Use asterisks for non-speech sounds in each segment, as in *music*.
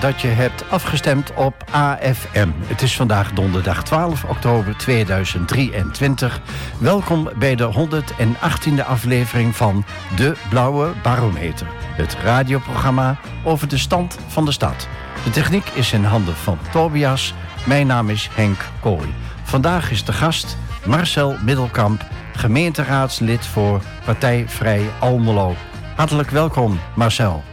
Dat je hebt afgestemd op AFM. Het is vandaag donderdag 12 oktober 2023. Welkom bij de 118e aflevering van De Blauwe Barometer. Het radioprogramma over de stand van de stad. De techniek is in handen van Tobias. Mijn naam is Henk Kooi. Vandaag is de gast Marcel Middelkamp, gemeenteraadslid voor Partij Vrij Almelo. Hartelijk welkom, Marcel.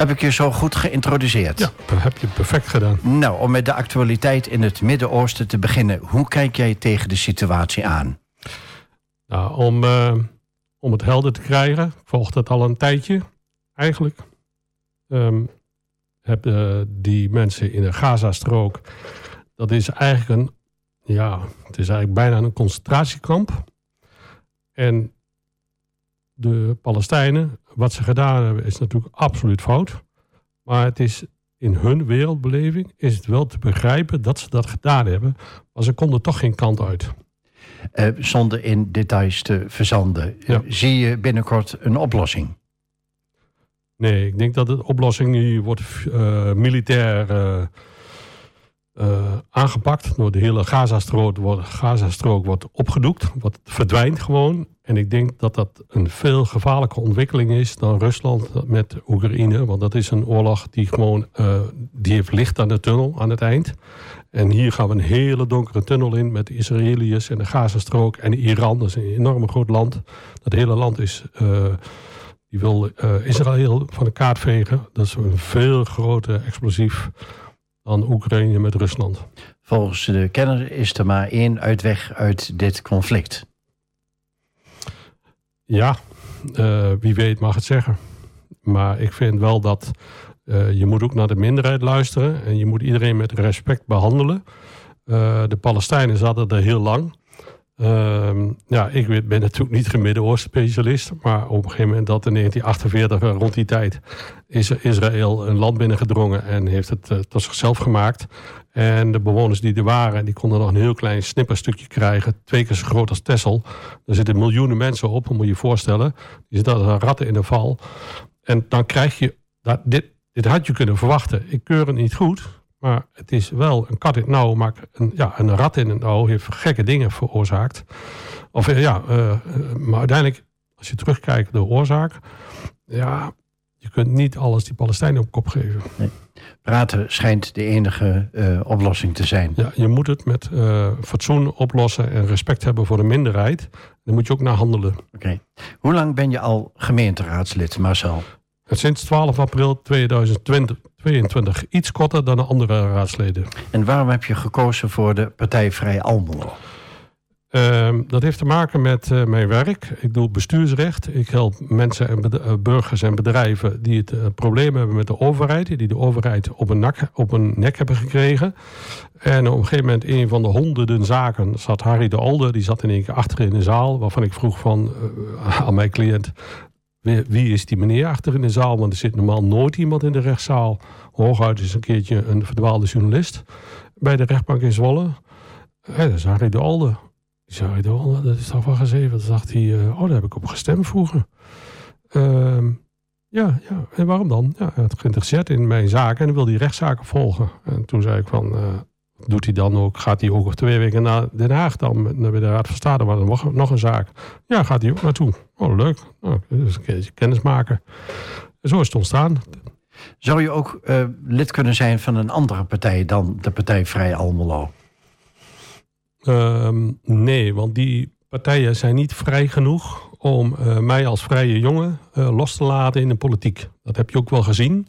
Heb ik je zo goed geïntroduceerd? Ja, dat heb je perfect gedaan. Nou, om met de actualiteit in het Midden-Oosten te beginnen. Hoe kijk jij tegen de situatie aan? Nou, om, uh, om het helder te krijgen, ik volg dat al een tijdje eigenlijk. Um, hebben die mensen in de Gazastrook, dat is eigenlijk een, ja, het is eigenlijk bijna een concentratiekamp. En de Palestijnen, wat ze gedaan hebben, is natuurlijk absoluut fout. Maar het is in hun wereldbeleving is het wel te begrijpen dat ze dat gedaan hebben. Maar ze konden toch geen kant uit. Uh, zonder in details te verzanden. Ja. zie je binnenkort een oplossing? Nee, ik denk dat de oplossing nu wordt uh, militair uh, aangepakt. Door de hele Gazastrook wordt, Gazastrook wordt opgedoekt. Wat verdwijnt gewoon. En ik denk dat dat een veel gevaarlijke ontwikkeling is dan Rusland met Oekraïne. Want dat is een oorlog die gewoon uh, die heeft licht aan de tunnel aan het eind. En hier gaan we een hele donkere tunnel in met de Israëliërs en de Gazastrook en Iran. Dat is een enorm groot land. Dat hele land is. Uh, die wil Israël van de kaart vegen. Dat is een veel groter explosief dan Oekraïne met Rusland. Volgens de kenner is er maar één uitweg uit dit conflict. Ja, uh, wie weet mag het zeggen. Maar ik vind wel dat uh, je moet ook naar de minderheid luisteren. En je moet iedereen met respect behandelen. Uh, de Palestijnen zaten er heel lang. Uh, ja, ik ben natuurlijk niet een Midden-Oosten specialist. Maar op een gegeven moment dat in 1948, rond die tijd, is Israël een land binnengedrongen en heeft het uh, tot zichzelf gemaakt. En de bewoners die er waren, die konden nog een heel klein snipperstukje krijgen. Twee keer zo groot als Texel. Er zitten miljoenen mensen op, moet je je voorstellen. Die zitten als ratten in de val. En dan krijg je, dat, dit, dit had je kunnen verwachten. Ik keur het niet goed, maar het is wel een kat in het nauw. Maar een, ja, een rat in het nauw heeft gekke dingen veroorzaakt. Of eh, ja, uh, maar uiteindelijk, als je terugkijkt de oorzaak. Ja, je kunt niet alles die Palestijnen op kop geven. Nee. Praten schijnt de enige uh, oplossing te zijn. Ja, je moet het met fatsoen oplossen en respect hebben voor de minderheid. Dan moet je ook naar handelen. Oké. Okay. Hoe lang ben je al gemeenteraadslid, Marcel? Sinds 12 april 2020. 22, iets korter dan de andere raadsleden. En waarom heb je gekozen voor de Partij Vrij Almelo? Uh, dat heeft te maken met uh, mijn werk. Ik doe bestuursrecht. Ik help mensen en uh, burgers en bedrijven die het uh, probleem hebben met de overheid. Die de overheid op een, nak, op een nek hebben gekregen. En op een gegeven moment, een van de honderden zaken, zat Harry de Alde. Die zat in één keer achter in de zaal. Waarvan ik vroeg van, aan mijn cliënt, wie is die meneer achter in de zaal? Want er zit normaal nooit iemand in de rechtszaal. Hooguit is een keertje een verdwaalde journalist bij de rechtbank in Zwolle. Ja, dat is Harry de Alde. Die zei, Harry de Alde, dat is toch wel gezeven. Toen dacht hij, uh, oh, daar heb ik op gestemd vroeger. Uh, ja, ja, en waarom dan? Ja, hij had geïnteresseerd in mijn zaken en wil die rechtszaken volgen. En toen zei ik van, uh, doet hij dan ook, gaat hij ook twee weken naar Den Haag dan, naar de Raad van State, nog, nog een zaak. Ja, gaat hij ook naartoe. Oh, leuk. Nou, dus kennis maken. En zo is het ontstaan. Zou je ook uh, lid kunnen zijn van een andere partij dan de Partij Vrij Almelo? Um, nee, want die partijen zijn niet vrij genoeg om uh, mij als vrije jongen uh, los te laten in de politiek. Dat heb je ook wel gezien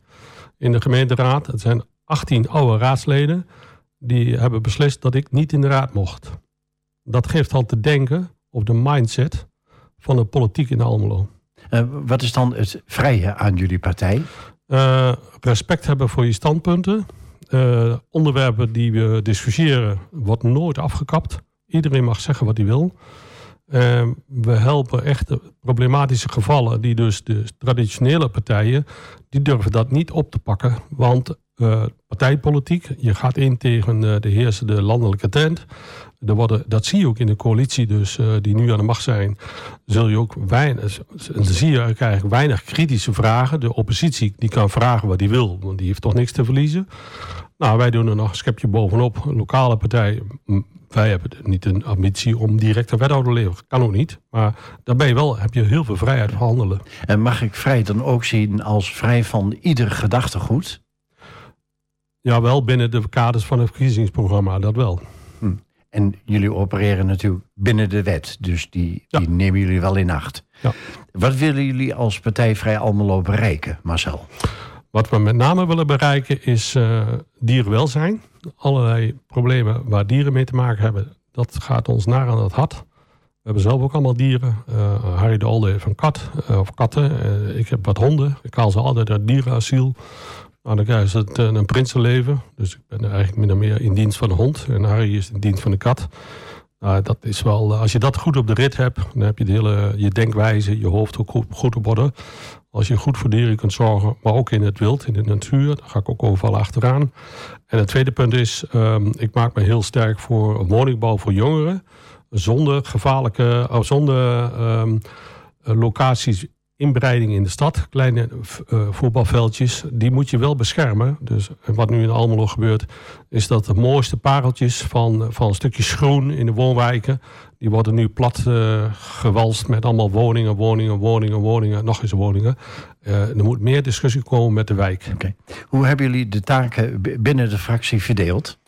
in de gemeenteraad. Het zijn 18 oude raadsleden die hebben beslist dat ik niet in de raad mocht. Dat geeft al te denken op de mindset van de politiek in Almelo. Uh, wat is dan het vrije aan jullie partij? Uh, respect hebben voor je standpunten. Uh, onderwerpen die we discussiëren wordt nooit afgekapt. Iedereen mag zeggen wat hij wil. we helpen echt de problematische gevallen die dus de traditionele partijen... die durven dat niet op te pakken. Want uh, partijpolitiek. Je gaat in tegen uh, de heersende landelijke trend. Er worden, dat zie je ook in de coalitie, dus uh, die nu aan de macht zijn. Zul je ook weinig, dan zie je eigenlijk weinig kritische vragen. De oppositie die kan vragen wat die wil, want die heeft toch niks te verliezen. Nou, wij doen er nog een schepje bovenop. Een lokale partij, wij hebben niet een ambitie om direct een wethouder te leveren. Kan ook niet. Maar daarbij wel heb je heel veel vrijheid van handelen. En mag ik vrij dan ook zien als vrij van ieder gedachtegoed? Ja, wel binnen de kaders van het verkiezingsprogramma, dat wel. Hm. En jullie opereren natuurlijk binnen de wet, dus die, die nemen jullie wel in acht. Ja. Wat willen jullie als Partij Vrij Almelo bereiken, Marcel? Wat we met name willen bereiken is uh, dierenwelzijn. Allerlei problemen waar dieren mee te maken hebben, dat gaat ons naar aan het hart. We hebben zelf ook allemaal dieren. Uh, Harry de Alde heeft een kat uh, of katten. ik heb wat honden. Ik haal ze altijd uit dierenasiel. Nou, dan ze het, een prinsenleven. Dus ik ben eigenlijk min meer in dienst van de hond. En Harry is in dienst van de kat. Nou, dat is wel, als je dat goed op de rit hebt, dan heb je de hele, je denkwijze, je hoofd ook goed, op orde. Als je goed voor dieren kunt zorgen, maar ook in het wild, in de natuur, daar ga ik ook overal achteraan. En het tweede punt is, um, ik maak me heel sterk voor woningbouw voor jongeren. Zonder gevaarlijke, zonder um, locaties inbreiding in de stad, kleine uh, voetbalveldjes, die moet je wel beschermen. Dus wat nu in Almelo gebeurt, is dat de mooiste pareltjes van, van stukjes groen in de woonwijken, die worden nu plat uh, gewalst met allemaal woningen, woningen, woningen, woningen, nog eens woningen. Uh, er moet meer discussie komen met de wijk. Hoe hebben jullie de taken binnen de fractie verdeeld?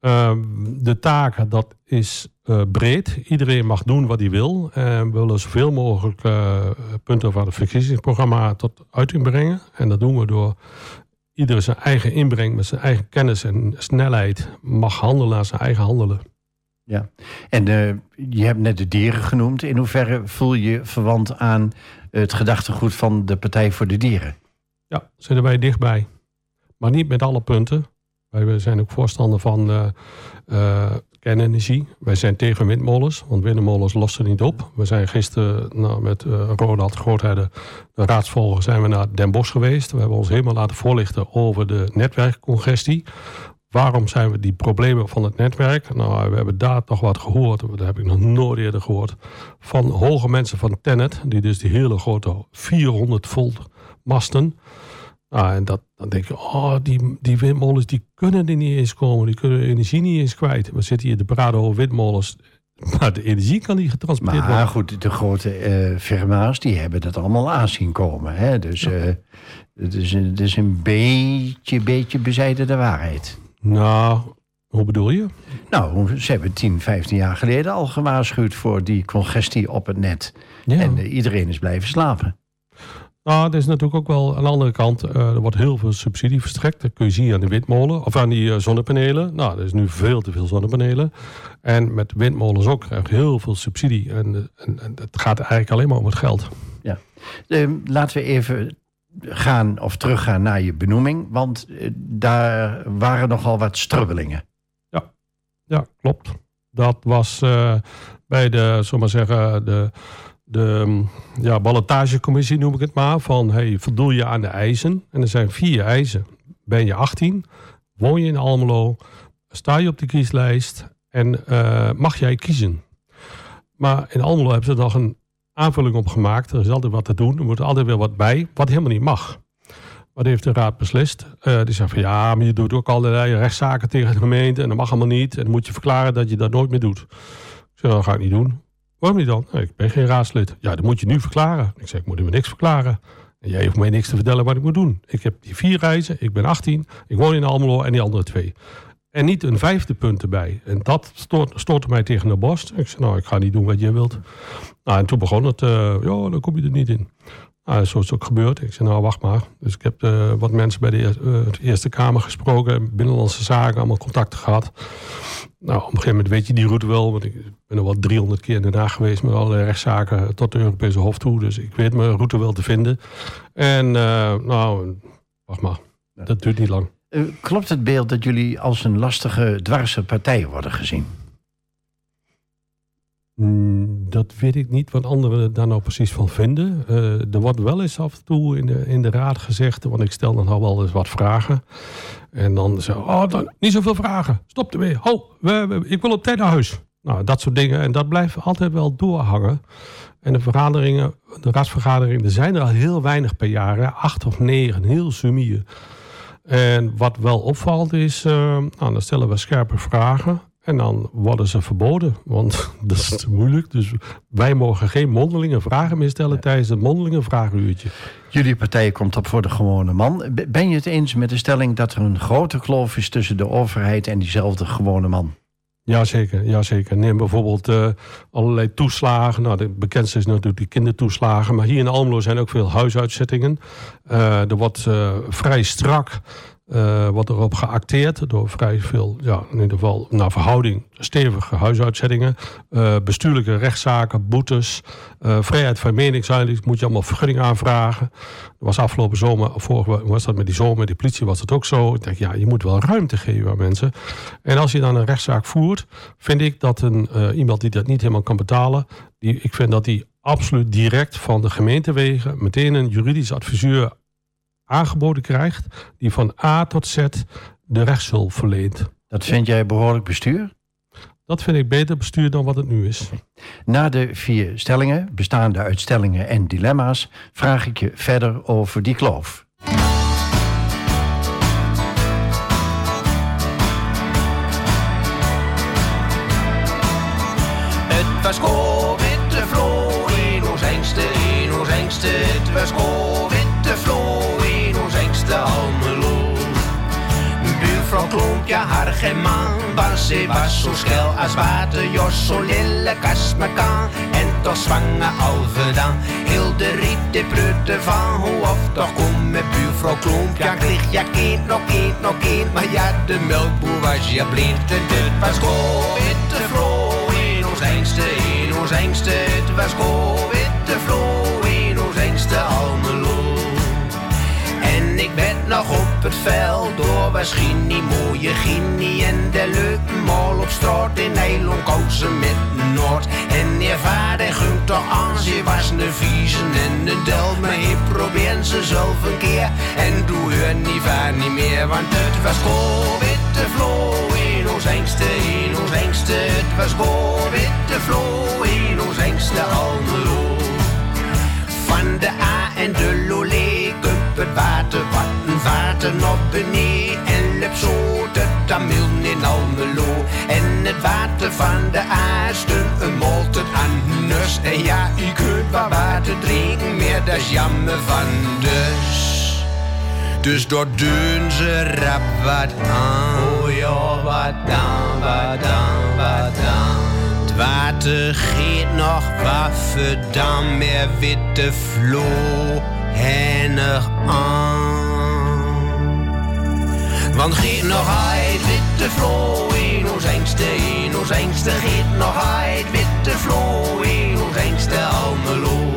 Ehm, de taken, dat is uh, breed. Iedereen mag doen wat hij wil. En we willen zoveel mogelijk uh, punten van het verkiezingsprogramma tot uiting brengen. En dat doen we door ieder zijn eigen inbreng met zijn eigen kennis en snelheid mag handelen naar zijn eigen handelen. Ja, en uh, je hebt net de dieren genoemd. In hoeverre voel je verwant aan het gedachtegoed van de Partij voor de Dieren? Ja, zitten wij dichtbij. Maar niet met alle punten. Wij zijn ook voorstander van uh, uh, kernenergie. Wij zijn tegen windmolens, want windmolens lossen niet op. We zijn gisteren nou, met uh, Ronald Grootherde, de raadsvolger, zijn we naar Den Bosch geweest. We hebben ons helemaal laten voorlichten over de netwerkcongestie. Waarom zijn we die problemen van het netwerk? Nou, we hebben daar toch wat gehoord, dat heb ik nog nooit eerder gehoord, van hoge mensen van Tennet, die dus die hele grote 400 volt masten Ah, en dat, dan denk je, oh, die, die windmolens die kunnen er niet eens komen. Die kunnen de energie niet eens kwijt. We zitten hier praten over windmolens. *laughs* Maar de energie kan niet getransporteerd worden. Maar goed, de grote uh, firma's die hebben dat allemaal aanzien komen. Hè? Dus uh, het, is, het is een beetje, beetje bezijden de waarheid. Nou, hoe bedoel je? Nou, ze hebben 10, 15 jaar geleden al gewaarschuwd voor die congestie op het net. Ja. En uh, iedereen is blijven slapen. Nou, er is natuurlijk ook wel aan de andere kant, uh, er wordt heel veel subsidie verstrekt. Dat kun je zien aan de windmolen of aan die uh, zonnepanelen. Nou, er is nu veel te veel zonnepanelen. En met windmolens ook krijg je heel veel subsidie. En, en, en, het gaat eigenlijk alleen maar om het geld. Ja. Uh, laten we even gaan of teruggaan naar je benoeming. Want eh, daar waren nogal wat strubbelingen. Ja, ja klopt. Dat was eh, bij de, zullen maar zeggen, de de mm, ja, ballotagecommissie noem ik het maar. Van hey, voldoe je aan de eisen? En er zijn vier eisen. Ben je 18? Woon je in Almelo? Sta je op de kieslijst? En uh, mag jij kiezen? Maar in Almelo hebben ze nog een aanvulling op gemaakt. Er is altijd wat te doen. Er moet altijd weer wat bij. Wat helemaal niet mag. Wat heeft de raad beslist? Uh, die zei van ja, maar je doet ook allerlei rechtszaken tegen de gemeente. En dat mag allemaal niet. En dan moet je verklaren dat je dat nooit meer doet. Ik zei, dat ga ik niet doen. Waarom niet dan? ik ben geen raadslid. Ja, dat moet je nu verklaren. Ik zeg, ik moet me niks verklaren. En jij hoeft mij niks te vertellen wat ik moet doen. Ik heb die vier reizen, ik ben 18, ik woon in Almelo en die andere twee. En niet een vijfde punt erbij. En dat stoort, stoortte mij tegen de borst. Ik zei, nou, ik ga niet doen wat jij wilt. Nou, en toen begon het, uh, ja, dan kom je er niet in. Nou, zo is het ook gebeurd. Ik zei, nou, wacht maar. Dus ik heb uh, wat mensen bij de uh, Eerste Kamer gesproken. Binnenlandse Zaken, allemaal contacten gehad. Nou, op een gegeven moment weet je die route wel. Want ik ben er wel 300 keer in Haag geweest met allerlei rechtszaken tot de Europese Hof toe. Dus ik weet mijn route wel te vinden. En uh, nou, wacht maar. Dat duurt niet lang. Klopt het beeld dat jullie als een lastige, dwarse partij worden gezien? Mm, dat weet ik niet wat anderen daar nou precies van vinden. Uh, er wordt wel eens af en toe in de, in de raad gezegd, want ik stel dan wel eens wat vragen. En dan zo, oh, dan, niet zoveel vragen. Stop ermee. Ho, we, ik wil op tijd naar huis. Nou, dat soort dingen. En dat blijft altijd wel doorhangen. En de vergaderingen, de raadsvergaderingen, er zijn er al heel weinig per jaar. Acht of negen, heel sumier. En wat wel opvalt is, uh, nou, dan stellen we scherpe vragen. En dan worden ze verboden, want *laughs* dat is te moeilijk. Dus wij mogen geen mondelinge vragen meer stellen tijdens het mondelinge vragenuurtje. Jullie partij komt op voor de gewone man. Ben je het eens met de stelling dat er een grote kloof is tussen de overheid en diezelfde gewone man? Jazeker, jazeker. Neem bijvoorbeeld uh, allerlei toeslagen. Nou, de bekendste is natuurlijk die kindertoeslagen. Maar hier in Almelo zijn ook veel huisuitzettingen. Uh, er wordt uh, vrij strak uh, wordt erop geacteerd door vrij veel, ja, in ieder geval naar verhouding, stevige huisuitzettingen, uh, bestuurlijke rechtszaken, boetes, uh, vrijheid van meningsuiting, moet je allemaal vergunning aanvragen. Dat was afgelopen zomer, vorige was dat met die zomer, die politie was dat ook zo. Ik denk, ja, je moet wel ruimte geven aan mensen. En als je dan een rechtszaak voert, vind ik dat een, iemand die dat niet helemaal kan betalen, die, ik vind dat die absoluut direct van de gemeentewegen meteen een juridisch adviseur aangeboden krijgt die van A tot Z de rechtshulp verleent. Dat vind jij behoorlijk bestuur? Dat vind ik beter bestuur dan wat het nu is. Na de vier stellingen, bestaande uit stellingen en dilemma's, vraag ik je verder over die kloof. Het was witte Man, ze was zo als water, Jos zo lille kast. En toch zwanger dan, heel de riet de prutte van, hoe of toch kom met buurvrouw Klompje. Ja, klicht, ja, kind, nog kind, nog kind, maar ja, de melkboer was je blind. En dit was witte vrouw in ons engste, in ons engste, het was witte vrouw in ons engste Almelo ik ben nog op het veld door waarschijnlijk mooie Ginny en de leuke mol op straat in Nederland kozen met Noord. En je vader gunt toch aan, ze was een viezen en een del, maar ik probeer ze zelf een keer. En doe hun niet vaar niet meer, want het was go witte vlo in ons engste, in ons engste. Het was go witte vlo in ons engste Almelo. Van de A en de Lolé het water, wat een vaten op beneden. En lep zo de tamil in Almelo. En het water van de aasten, een molt het anders. En ja, u kunt wat water drinken, meer dat is jammer van dus. Dus door doen ze rap wat aan. Oh ja, wat dan, wat dan, wat dan. Het water geeft nog waffen, dan meer witte vloer hennig aan. Want giet nog witte vlo in ons engste, in ons engste, giet nog witte vlo in ons engste Almelo.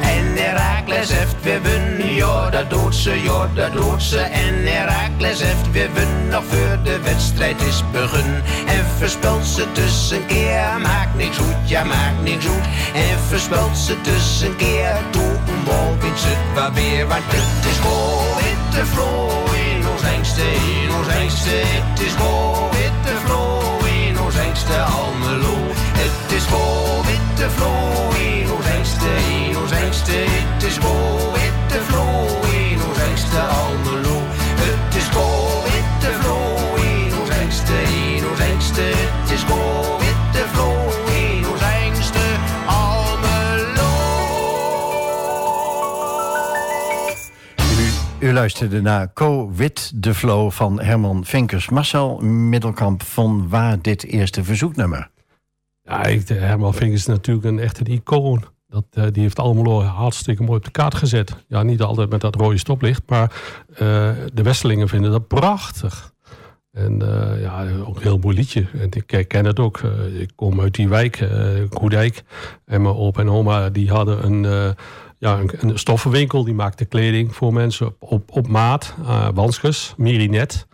En Herakles heeft weer wun, ja dat doet ze, ja dat doet ze. En Herakles heeft weer wun, nog voor de wedstrijd is begun. En verspelt ze tussen keer, maakt niks goed, ja maakt niks goed. En verspelt ze tussen keer, toe bal wint ze het maar weer. Want het is goal, witte vlo in ons engste, in ons engste. Het is witte vlo in ons engste Almelo. Het is witte vlo in ons engste, in ons engste. Het is witte vlo in ons engste Almelo. U luisterde naar Co Wit de Flow van Herman Vinkers. Marcel Middelkamp, van waar dit eerste verzoeknummer? Ja, ik, Herman Vinkers is natuurlijk een echt een icoon. Dat, uh, die heeft allemaal hartstikke mooi op de kaart gezet. Ja, niet altijd met dat rode stoplicht, maar uh, de Westelingen vinden dat prachtig. En ja, ook een heel mooi liedje. Ik ken het ook. ik kom uit die wijk, Koedijk. En mijn opa en oma die hadden een ja, een, stoffenwinkel die maakte kleding voor mensen op, op, op maat. Uh, Wanskes, Mirinet.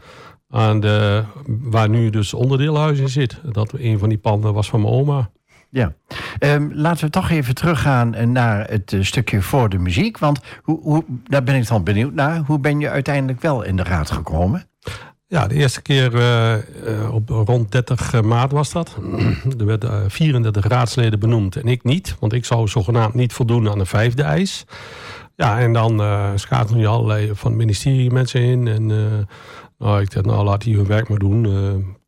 Aan de, waar nu dus onderdeelhuis in zit. Dat een van die panden was van mijn oma. Ja. Ehm, laten we toch even teruggaan naar het eh, stukje voor de muziek. Want hoe, hoe, daar ben ik dan benieuwd naar. Hoe ben je uiteindelijk wel in de raad gekomen? Ja, de eerste keer eh, eh, op rond 30 maart was dat. *clears throat* er werden 34 raadsleden benoemd en ik niet. Want ik zou zogenaamd niet voldoen aan de vijfde eis. Ja, en dan uh, schatelen je allerlei van het ministerie mensen in. En nou, ik dacht, nou laat die hun werk maar doen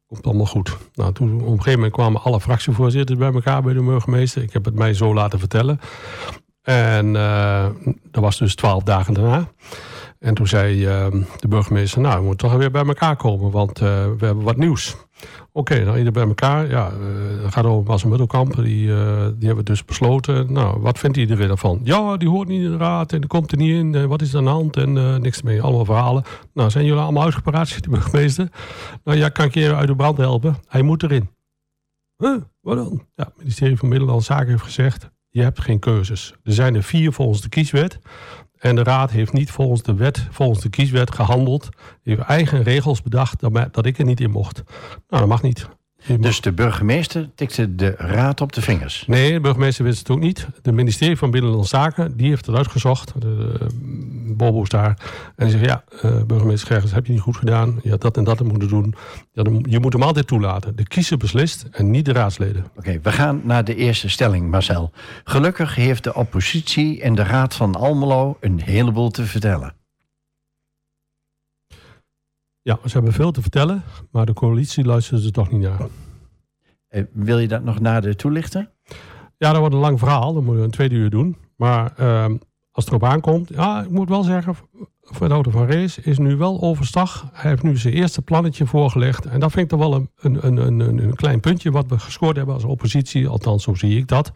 komt allemaal goed. Nou, toen op een gegeven moment kwamen alle fractievoorzitters bij elkaar bij de burgemeester. Ik heb het mij zo laten vertellen. En uh, dat was dus twaalf dagen daarna. En toen zei uh, de burgemeester, nou, we moeten toch weer bij elkaar komen, want uh, we hebben wat nieuws. Oké, okay, nou bij elkaar. Ja, uh, gaat over Bas Middelkamp. Die, uh, die hebben dus besloten. Nou, wat vindt iedereen ervan? Ja, die hoort niet in de raad en die komt er niet in. Wat is er aan de hand? En niks mee. Allemaal verhalen. Nou, zijn jullie allemaal uitgepraat, de burgemeester. Nou ja, kan ik je uit de brand helpen? Hij moet erin. Huh, wat dan? Ja, het ministerie van Middellandse Zaken heeft gezegd... je hebt geen keuzes. Er zijn er vier volgens de kieswet. En de raad heeft niet volgens de wet, volgens de kieswet gehandeld. Die heeft eigen regels bedacht dat, dat ik er niet in mocht. Nou, dat mag niet. Dus de burgemeester tikte de raad op de vingers? Nee, de burgemeester wist het ook niet. De ministerie van Binnenlandse Zaken, die heeft het uitgezocht. De, de Bobo is daar. En die zegt, ja, uh, burgemeester Gergens, heb je niet goed gedaan. Je had dat en dat moeten doen. Ja, je moet hem altijd toelaten. De kiezer beslist en niet de raadsleden. Oké, okay, we gaan naar de eerste stelling, Marcel. Gelukkig heeft de oppositie en de Raad van Almelo een heleboel te vertellen. Ja, ze hebben veel te vertellen, maar de coalitie luistert er toch niet naar. Eh, wil je dat nog nader toelichten? Ja, dat wordt een lang verhaal. Dan moeten we een tweede uur doen. Maar uh, als het erop aankomt... Ja, ik moet wel zeggen... Fernando van Rees is nu wel overstag. Hij heeft nu zijn eerste plannetje voorgelegd. En dat vind ik toch wel een, een, een, een, een klein puntje... wat we gescoord hebben als oppositie. Althans, zo zie ik dat.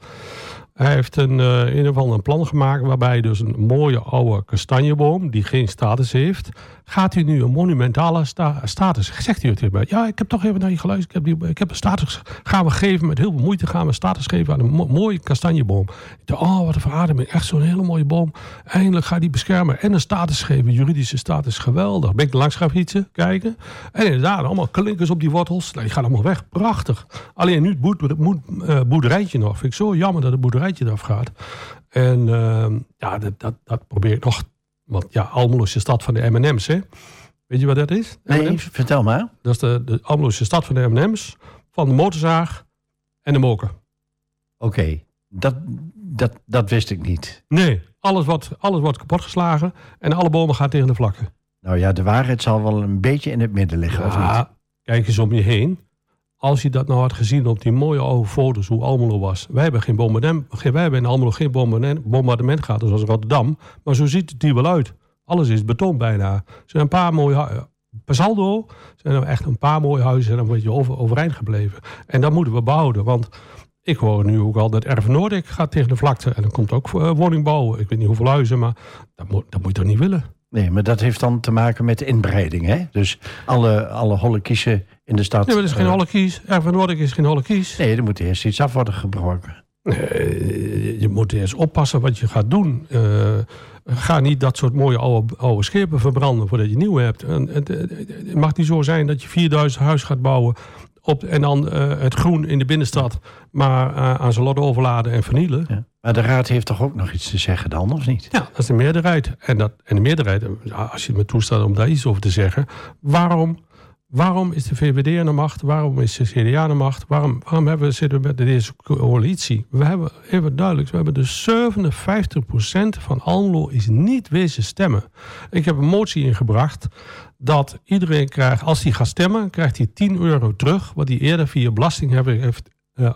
Hij heeft een, uh, in een plan gemaakt waarbij dus een mooie oude kastanjeboom, die geen status heeft, gaat hij nu een monumentale sta status. Zegt hij mij, ja, ik heb toch even naar je geluisterd, ik heb, die, ik heb een status, gaan we geven, met heel veel moeite gaan we status geven aan een mo mooie kastanjeboom. Oh, wat een verademing, echt zo'n hele mooie boom. Eindelijk gaat die beschermen en een status geven, juridische status, geweldig. Ben ik langs gaan fietsen, kijken. En inderdaad, allemaal klinkers op die wortels, nou, die gaan allemaal weg, prachtig. Alleen nu het uh, boerderijtje nog, vind ik zo jammer dat het boerderij eraf gaat. En uh, ja, dat, dat, dat, probeer ik nog. Want ja, Almelo is de stad van de M&M's, hè? Weet je wat dat is? Nee, vertel maar. Dat is de, de Almelo is de stad van de M&M's, van de motorzaag en de moker. Oké, okay. dat, dat, dat wist ik niet. Nee, alles wordt, alles wordt kapotgeslagen en alle bomen gaan tegen de vlakken. Nou ja, de waarheid zal wel een beetje in het midden liggen, ja, of niet? Kijk eens om je heen als je dat nou had gezien op die mooie oude foto's, hoe Almelo was. Wij hebben, geen bombardement, wij hebben in Almelo geen bombardement gehad, zoals Rotterdam. Maar zo ziet het hier wel uit. Alles is beton bijna. Er zijn een paar mooie Per saldo zijn er echt een paar mooie huizen en een beetje over, overeind gebleven. En dat moeten we behouden, want ik hoor nu ook al dat Erven Noordik gaat tegen de vlakte. En dan komt ook uh, woningbouw. Ik weet niet hoeveel huizen, maar dat moet, dat moet je toch niet willen? Nee, maar dat heeft dan te maken met de inbreiding, hè? Dus alle, alle holle kiezen in de stad. Nee, maar dat is geen holle kies. Erven Noordik is geen holle kies. Nee, er moet eerst iets af worden gebroken. Nee, je moet eerst oppassen wat je gaat doen. Uh, ga niet dat soort mooie oude, oude schepen verbranden voordat je nieuw hebt. En, het, het, mag niet zo zijn dat je 4000 huis gaat bouwen op, en dan uh, het groen in de binnenstad maar uh, aan zijn lot overladen en vernielen. Ja. Maar de raad heeft toch ook nog iets te zeggen dan, of niet? Ja, dat is de meerderheid. En, dat, en de meerderheid, als je me toestaat om daar iets over te zeggen... waarom Waarom is de VVD aan de macht? Waarom is de CDA aan de macht? Waarom, waarom hebben we, zitten we met deze coalitie? We hebben, even duidelijk, we hebben dus 57% van Almelo is niet wezen stemmen. Ik heb een motie ingebracht dat iedereen krijgt, als hij gaat stemmen, krijgt hij 10 euro terug, wat hij eerder via belastingheffing heeft uh,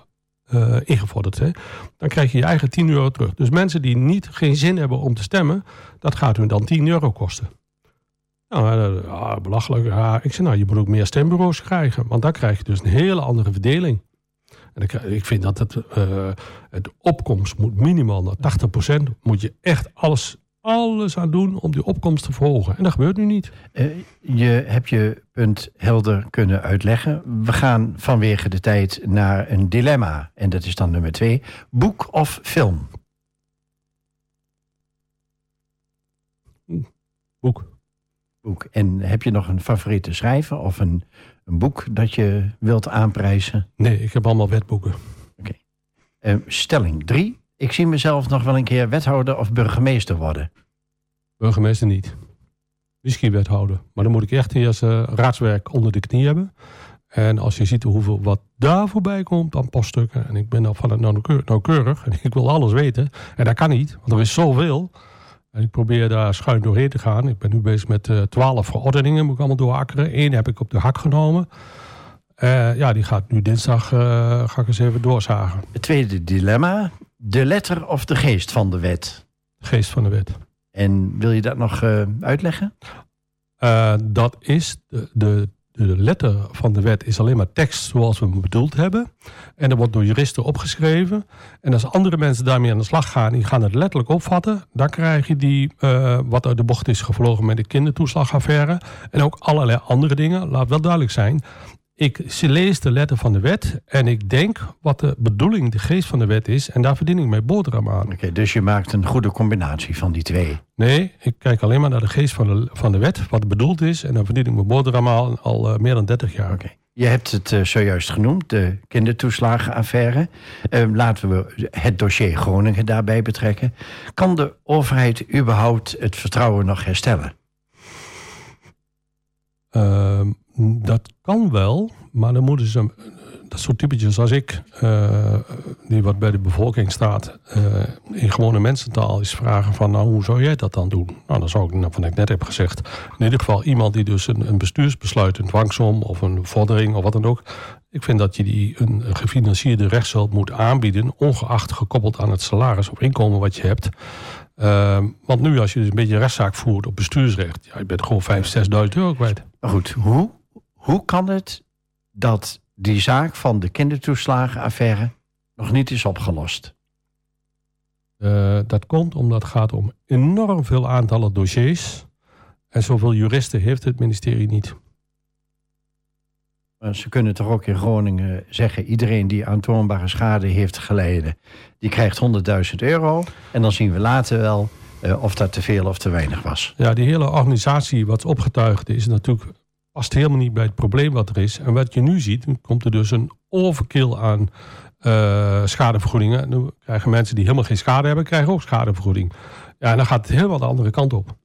uh, ingevorderd. Hè. Dan krijg je je eigen 10 euro terug. Dus mensen die niet, geen zin hebben om te stemmen, dat gaat hun dan 10 euro kosten. Nou, uh, belachelijk. Ja, ik zeg nou, je moet ook meer stembureaus krijgen. Want dan krijg je dus een hele andere verdeling. En ik, vind dat het, het opkomst moet minimaal naar 80%. Moet je echt alles, alles aan doen om die opkomst te verhogen. En dat gebeurt nu niet. Uh, je hebt je punt helder kunnen uitleggen. We gaan vanwege de tijd naar een dilemma. En dat is dan nummer twee. Boek of film? Boek boek. En heb je nog een favoriete schrijver of een, een boek dat je wilt aanprijzen? Nee, ik heb allemaal wetboeken. Oké. Eh, stelling 3. Ik zie mezelf nog wel een keer wethouder of burgemeester worden. Burgemeester niet. Misschien wethouder. Maar dan moet ik echt eerst eh, raadswerk onder de knie hebben. En als je ziet hoeveel wat daar voorbij komt aan poststukken. En ik ben dan van het nauwkeur- nauwkeurig. *laughs* En ik wil alles weten. En dat kan niet, want er is zoveel. En ik probeer daar schuin doorheen te gaan. Ik ben nu bezig met eh, twaalf verordeningen. Moet ik allemaal doorakkeren. Eén heb ik op de hak genomen. Eh, ja, die gaat nu dinsdag. ga ik eens even doorzagen. Het tweede dilemma. De letter of de geest van de wet. Geest van de wet. En wil je dat nog eh, uitleggen? Eh, dat is de, de, de letter van de wet is alleen maar tekst zoals we hem bedoeld hebben. En dat wordt door juristen opgeschreven. En als andere mensen daarmee aan de slag gaan, die gaan het letterlijk opvatten, dan krijg je die eh, wat uit de bocht is gevlogen met de kindertoeslagaffaire. En ook allerlei andere dingen. Laat wel duidelijk zijn. Ik lees de letter van de wet en ik denk wat de bedoeling, de geest van de wet is. En daar verdien ik mijn boterham aan. Oké, dus je maakt een goede combinatie van die twee. Nee, ik kijk alleen maar naar de geest van de, van de wet, wat bedoeld is. En dan verdien ik mijn boterham al, al eh, meer dan 30 jaar. Oké. Je hebt het eh, zojuist genoemd, de kindertoeslagenaffaire. Eh, laten we het dossier Groningen daarbij betrekken. Kan de overheid überhaupt het vertrouwen nog herstellen? Ehm, dat kan wel, maar dan moeten ze, dat soort typetjes als ik, eh, die wat bij de bevolking staat, eh, in gewone mensentaal is vragen van, nou, hoe zou jij dat dan doen? Nou, dan zou ik, nou, wat ik net heb gezegd, in ieder geval iemand die dus een, een bestuursbesluit, een dwangsom of een vordering of wat dan ook, ik vind dat je die een gefinancierde rechtshulp moet aanbieden, ongeacht gekoppeld aan het salaris of inkomen wat je hebt. Ehm, want nu, als je dus een beetje rechtszaak voert op bestuursrecht, ja, je bent gewoon 5.000, 6.000 euro kwijt. Goed, hoe, hoe kan het dat die zaak van de kindertoeslagenaffaire nog niet is opgelost? Eh, dat komt omdat het gaat om enorm veel aantallen dossiers. En zoveel juristen heeft het ministerie niet. Maar Ze kunnen toch ook in Groningen zeggen... iedereen die aantoonbare schade heeft geleden... die krijgt 100.000 euro. En dan zien we later wel eh, of dat te veel of te weinig was. Ja, die hele organisatie wat opgetuigd is natuurlijk past helemaal niet bij het probleem wat er is. En wat je nu ziet, komt er dus een overkill aan eh, schadevergoedingen. Nu krijgen mensen die helemaal geen schade hebben, krijgen ook schadevergoeding. Ja, en dan gaat het helemaal de andere kant op.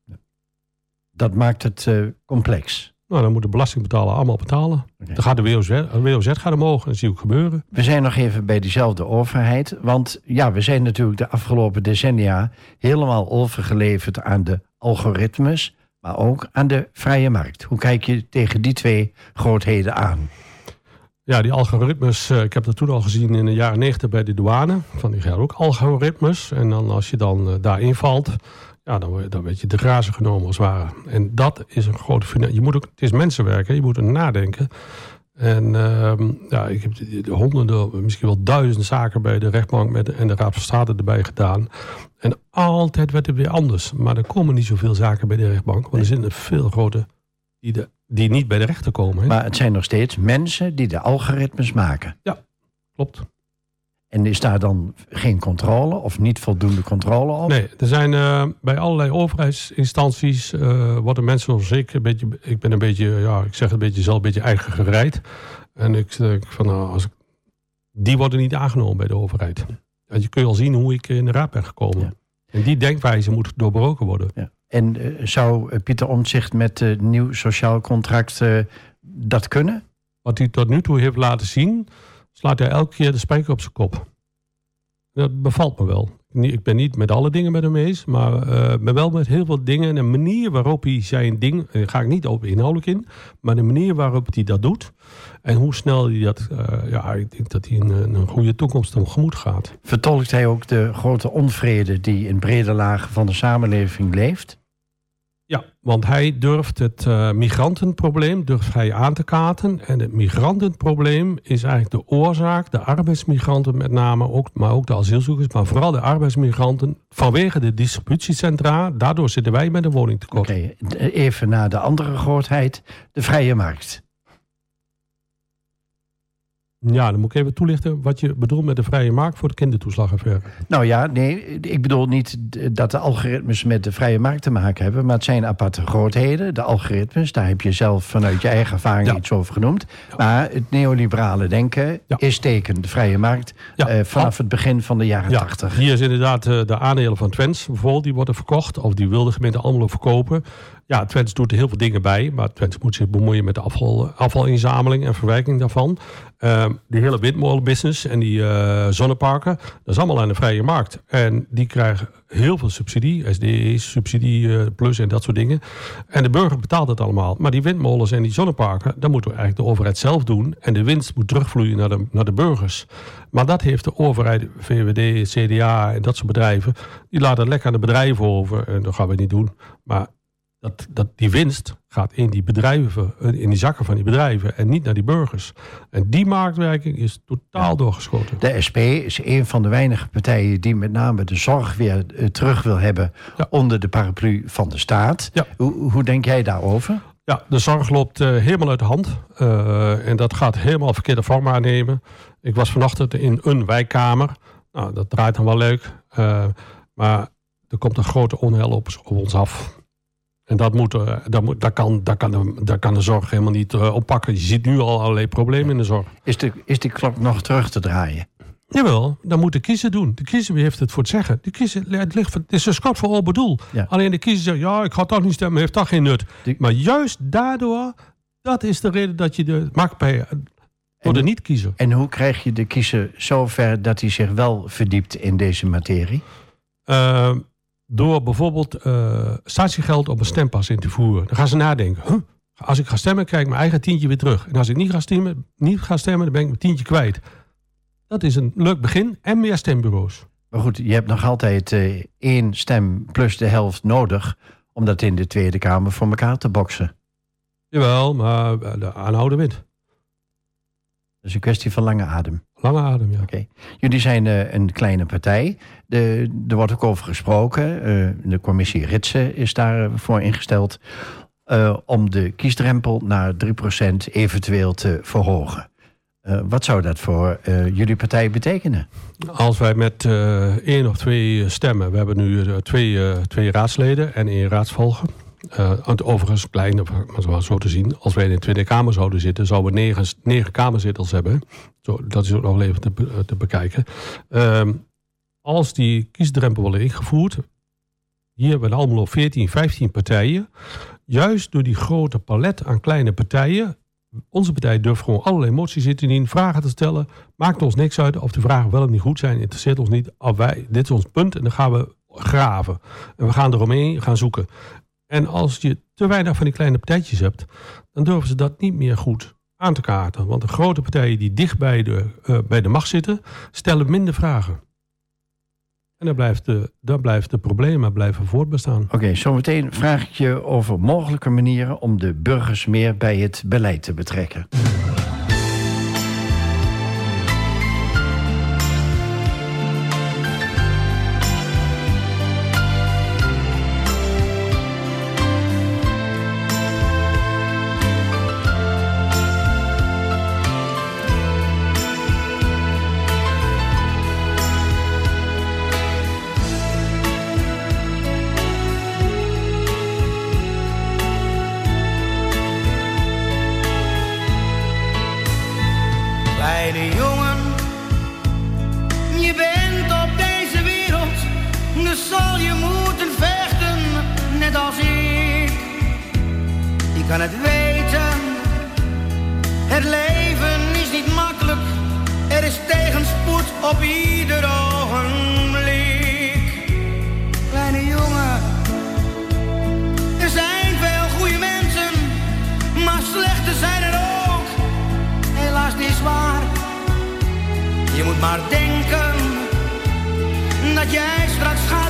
Dat maakt het eh, complex. Nou, dan moet de belastingbetaler allemaal betalen. Dan gaat de WOZ, de WOZ gaat omhoog. En dat zie je ook gebeuren. We zijn nog even bij diezelfde overheid. Want ja, we zijn natuurlijk de afgelopen decennia... helemaal overgeleverd aan de algoritmes... maar ook aan de vrije markt. Hoe kijk je tegen die twee grootheden aan? Ja, die algoritmes, eh, ik heb dat toen al gezien in de jaren 90 bij de douane. Van die ook algoritmes. En dan als je dan eh, daarin valt, ja, dan, dan werd je de grazen genomen als het ware. En dat is een grote Je moet ook, het is mensenwerk, hè, je moet er nadenken. En ehm, ja, ik heb de, de honderden, misschien wel duizend zaken bij de rechtbank met, en de Raad van State erbij gedaan. En altijd werd het weer anders. Maar er komen niet zoveel zaken bij de rechtbank. Want er zijn er veel grote die, de, die niet bij de rechter komen. Maar het zijn nog steeds mensen die de algoritmes maken. Klopt. En is daar dan geen controle of niet voldoende controle op? Nee, er zijn eh, bij allerlei overheidsinstanties eh, worden mensen zoals ik een beetje, ik ben een beetje, ja, ik zeg een beetje zelf, een beetje eigen gereid. En ik zeg van, nou, als ik, die worden niet aangenomen bij de overheid. En je kun je al zien hoe ik in de raad ben gekomen. Ja. En die denkwijze moet doorbroken worden. Ja. En eh, zou eh, Pieter Omtzigt met een nieuw sociaal contract eh, dat kunnen? Wat hij tot nu toe heeft laten zien, slaat hij elke keer de spijker op zijn kop. Dat bevalt me wel. Ik ben niet met alle dingen met hem eens, maar eh, ben wel met heel veel dingen. En de manier waarop hij zijn ding, daar ga ik niet op inhoudelijk in, maar de manier waarop hij dat doet en hoe snel hij dat, eh, ja, ik denk dat hij een, een goede toekomst tegemoet gaat. Vertolkt hij ook de grote onvrede die in brede lagen van de samenleving leeft? Ja, want hij durft het eh, migrantenprobleem durft hij aan te kaarten. En het migrantenprobleem is eigenlijk de oorzaak, de arbeidsmigranten met name, ook, maar ook de asielzoekers, maar vooral de arbeidsmigranten, vanwege de distributiecentra. Daardoor zitten wij met een woningtekort. Oké, even naar de andere grootheid, de vrije markt. Ja, dan moet ik even toelichten wat je bedoelt met de vrije markt voor de kindertoeslagaffaire. Nou ja, nee, ik bedoel niet dat de algoritmes met de vrije markt te maken hebben, maar het zijn aparte grootheden. De algoritmes, daar heb je zelf vanuit je eigen ervaring Ja. iets over genoemd. Maar het neoliberale denken Ja. is teken de vrije markt eh, vanaf het begin van de jaren Ja, tachtig. hier is inderdaad eh, de aandelen van Twents bijvoorbeeld, die worden verkocht. Of die wil de gemeente Almelo verkopen. Ja, Twents doet er heel veel dingen bij. Maar Twents moet zich bemoeien met de afval, afvalinzameling en verwerking daarvan. Ehm, die hele windmolenbusiness en die eh, zonneparken, dat is allemaal aan de vrije markt. En die krijgen heel veel subsidie, SDE, subsidie eh, plus en dat soort dingen. En de burger betaalt het allemaal. Maar die windmolens en die zonneparken, dat moet eigenlijk de overheid zelf doen. En de winst moet terugvloeien naar de, naar de burgers. Maar dat heeft de overheid, VVD, CDA en dat soort bedrijven, die laten lekker aan de bedrijven over. En dat gaan we niet doen. Maar dat, dat die winst gaat in die bedrijven, in die zakken van die bedrijven en niet naar die burgers. En die marktwerking is totaal doorgeschoten. De SP is een van de weinige partijen die met name de zorg weer eh, terug wil hebben Ja. onder de paraplu van de staat. Ja. Hoe, hoe denk jij daarover? Ja, de zorg loopt eh, helemaal uit de hand. Eh, en dat gaat helemaal verkeerde vorm aannemen. Ik was vanochtend in een wijkkamer. Nou, dat draait dan wel leuk. Eh, maar er komt een grote onheil op, op ons af. En dat, moet, eh, dat, moet, dat, kan, dat, kan de, dat kan de zorg helemaal niet eh, oppakken. Je ziet nu al allerlei problemen in de zorg. Is, de, is die klok nog terug te draaien? Jawel, dan moet de kiezer doen. De kiezer heeft het voor het zeggen. De kiezer, het, ligt, het is een schot voor al bedoel. Ja. Alleen de kiezer zegt, ja, ik ga toch niet stemmen, heeft toch geen nut. Die- Maar juist daardoor, dat is de reden dat je de maatschappij voor de niet-kiezer. En hoe krijg je de kiezer zover dat hij zich wel verdiept in deze materie? Eh, door bijvoorbeeld eh, statiegeld op een stempas in te voeren. Dan gaan ze nadenken. Huh? Als ik ga stemmen, krijg ik mijn eigen tientje weer terug. En als ik niet ga stemmen, niet ga stemmen dan ben ik mijn tientje kwijt. Dat is een leuk begin. En meer stembureaus. Maar goed, je hebt nog altijd eh, één stem plus de helft nodig om dat in de Tweede Kamer voor elkaar te boksen. Jawel, maar eh, de aanhouden wint. Dat is een kwestie van lange adem. Lange adem, ja. Jullie zijn eh, een kleine partij. De, er wordt ook over gesproken. eh, de commissie Ritsen is daarvoor ingesteld. eh, om de kiesdrempel naar 3% eventueel te verhogen. Wat zou dat voor jullie partij betekenen? Als wij met één of twee stemmen, we hebben nu twee, twee raadsleden en één raadsvolger. Eh, het overigens klein, maar zo- te zien. Als wij in de Tweede Kamer zouden zitten, zouden we negen, negen hebben. Zo, dat is ook nog even te, be- te bekijken. Ehm, als die kiesdrempel worden ingevoerd, hier hebben we allemaal 14, 15 partijen. Juist door die grote palet aan kleine partijen. Onze partij durft gewoon allerlei moties in te dienen, vragen te stellen. Maakt ons niks uit of de vragen wel of niet goed zijn. Interesseert ons niet. Of wij, dit is ons punt en dan gaan we graven. En we gaan eromheen gaan zoeken. En als je te weinig van die kleine partijtjes hebt, dan durven ze dat niet meer goed aan te kaarten. Want de grote partijen die dicht bij de, eh, bij de macht zitten, stellen minder vragen. En dan blijft de, dan blijft de problemen blijven voortbestaan. Oké, zometeen vraag ik je over mogelijke manieren om de burgers meer bij het beleid te betrekken. Op ieder ogenblik. Kleine jongen, er zijn veel goede mensen, maar slechte zijn er ook helaas niet waar. Je moet maar denken dat jij straks gaat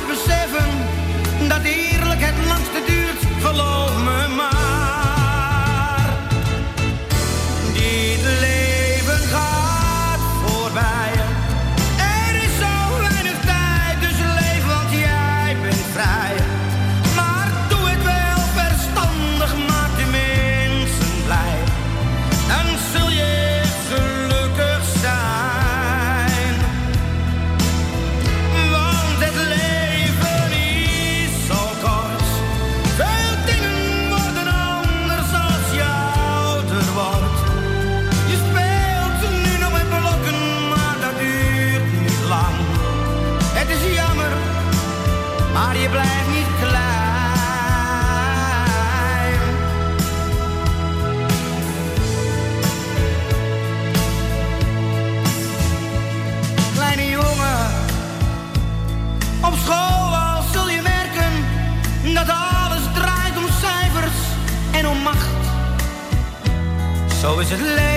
Zo is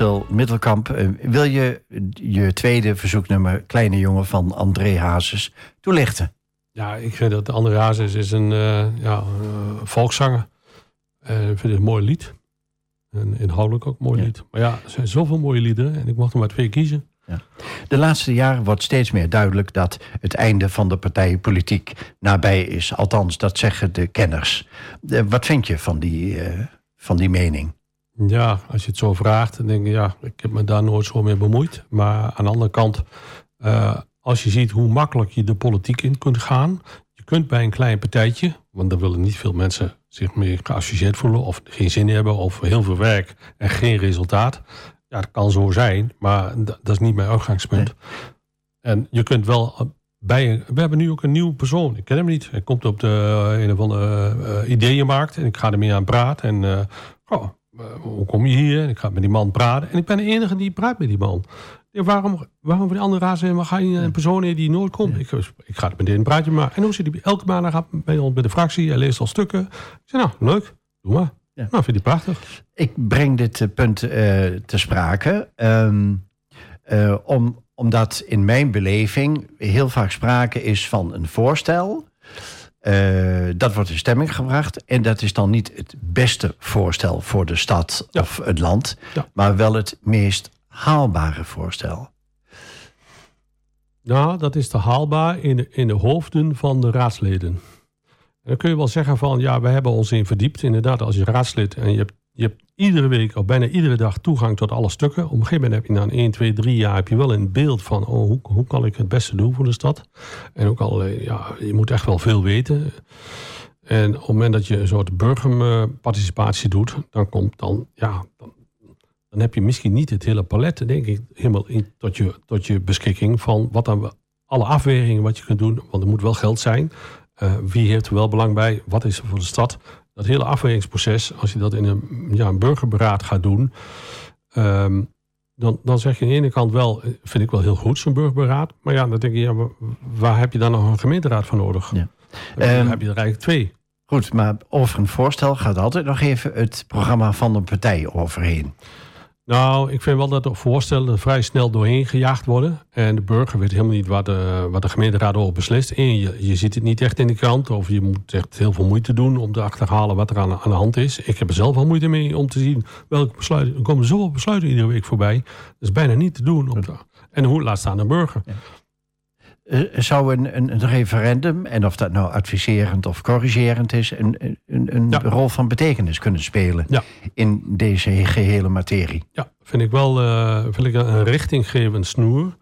Marcel Middelkamp, eh, wil je je tweede verzoeknummer Kleine Jongen van André Hazes toelichten? Ja, ik vind dat André Hazes is een eh, ja, eh, volkszanger. Eh, ik vind het een mooi lied. En inhoudelijk ook een mooi Ja. lied. Maar ja, er zijn zoveel mooie liederen. En ik mocht er maar twee kiezen. De laatste jaren wordt steeds meer duidelijk dat het einde van de partijenpolitiek nabij is. Althans, dat zeggen de kenners. Wat vind je van die, van die mening? Ja, als je het zo vraagt, dan denk je, ja, ik heb me daar nooit zo mee bemoeid. Maar aan de andere kant, eh, als je ziet hoe makkelijk je de politiek in kunt gaan. Je kunt bij een klein partijtje, want daar willen niet veel mensen zich mee geassocieerd voelen. Of geen zin hebben, of heel veel werk en geen resultaat. Ja, dat kan zo zijn, maar dat is niet mijn uitgangspunt. En je kunt wel eh, bij een, we hebben nu ook een nieuwe persoon. Ik ken hem niet. Hij komt op de eh, een of andere ideeënmarkt en ik ga ermee aan praten. En oh, hoe kom je hier? En ik ga met die man praten. En ik ben de enige die praat met die man. Ja, waarom, waarom voor die andere raad zeggen, maar ga je een persoon heen die nooit komt? Ik, ik ga het meteen een praatje maken. En hoe zit hij elke maand gaat bij ons bij de fractie. Hij leest al stukken. Ik zeg, nou, leuk. Doe maar. Ja. Nou, vind ik prachtig. Ik breng dit eh, punt eh, te sprake. ehm, eh, om, omdat in mijn beleving heel vaak sprake is van een voorstel. Eh, dat wordt in stemming gebracht. En dat is dan niet het beste voorstel voor de stad Ja. of het land. Ja. Maar wel het meest haalbare voorstel. Nou, dat is te haalbaar in de, in de hoofden van de raadsleden. En dan kun je wel zeggen van, ja, we hebben ons in verdiept. Inderdaad, als je raadslid en je hebt, je hebt iedere week of bijna iedere dag toegang tot alle stukken. Op een gegeven moment heb je na een 1, 2, 3 jaar heb je wel een beeld van, oh, hoe, hoe kan ik het beste doen voor de stad? En ook al, eh, ja, je moet echt wel veel weten. En op het moment dat je een soort burgerparticipatie doet, dan komt dan, ja, dan, dan heb je misschien niet het hele palet, denk ik, helemaal in, tot, je, tot je beschikking van wat dan alle afwegingen wat je kunt doen. Want er moet wel geld zijn. Eh, wie heeft er wel belang bij? Wat is er voor de stad? Dat hele afwegingsproces, als je dat in een, ja, een burgerberaad gaat doen, ehm, dan, dan zeg je aan de ene kant wel, eh, vind ik wel heel goed, zo'n burgerberaad. Maar ja, dan denk je, ja, waar heb je dan nog een gemeenteraad voor nodig? Ja. Dan heb je- Ehm, heb je er eigenlijk twee. Goed, maar over een voorstel gaat altijd nog even het programma van een partij overheen. Nou, ik vind wel dat de voorstellen vrij snel doorheen gejaagd worden. En de burger weet helemaal niet wat de, wat de gemeenteraad over beslist. Eén, je, je ziet het niet echt in de krant. Of je moet echt heel veel moeite doen om te achterhalen wat er aan, aan de hand is. Ik heb er zelf al moeite mee om te zien welke besluiten. Er komen zoveel besluiten iedere week voorbij. Dat is bijna niet te doen. Om te- en hoe laat staan de burger? Eh, zou een, een, een referendum, en of dat nou adviserend of corrigerend is, een, een, een Ja. rol van betekenis kunnen spelen Ja. in deze gehele materie? Ja, vind ik wel eh, vind ik een richtinggevend snoer.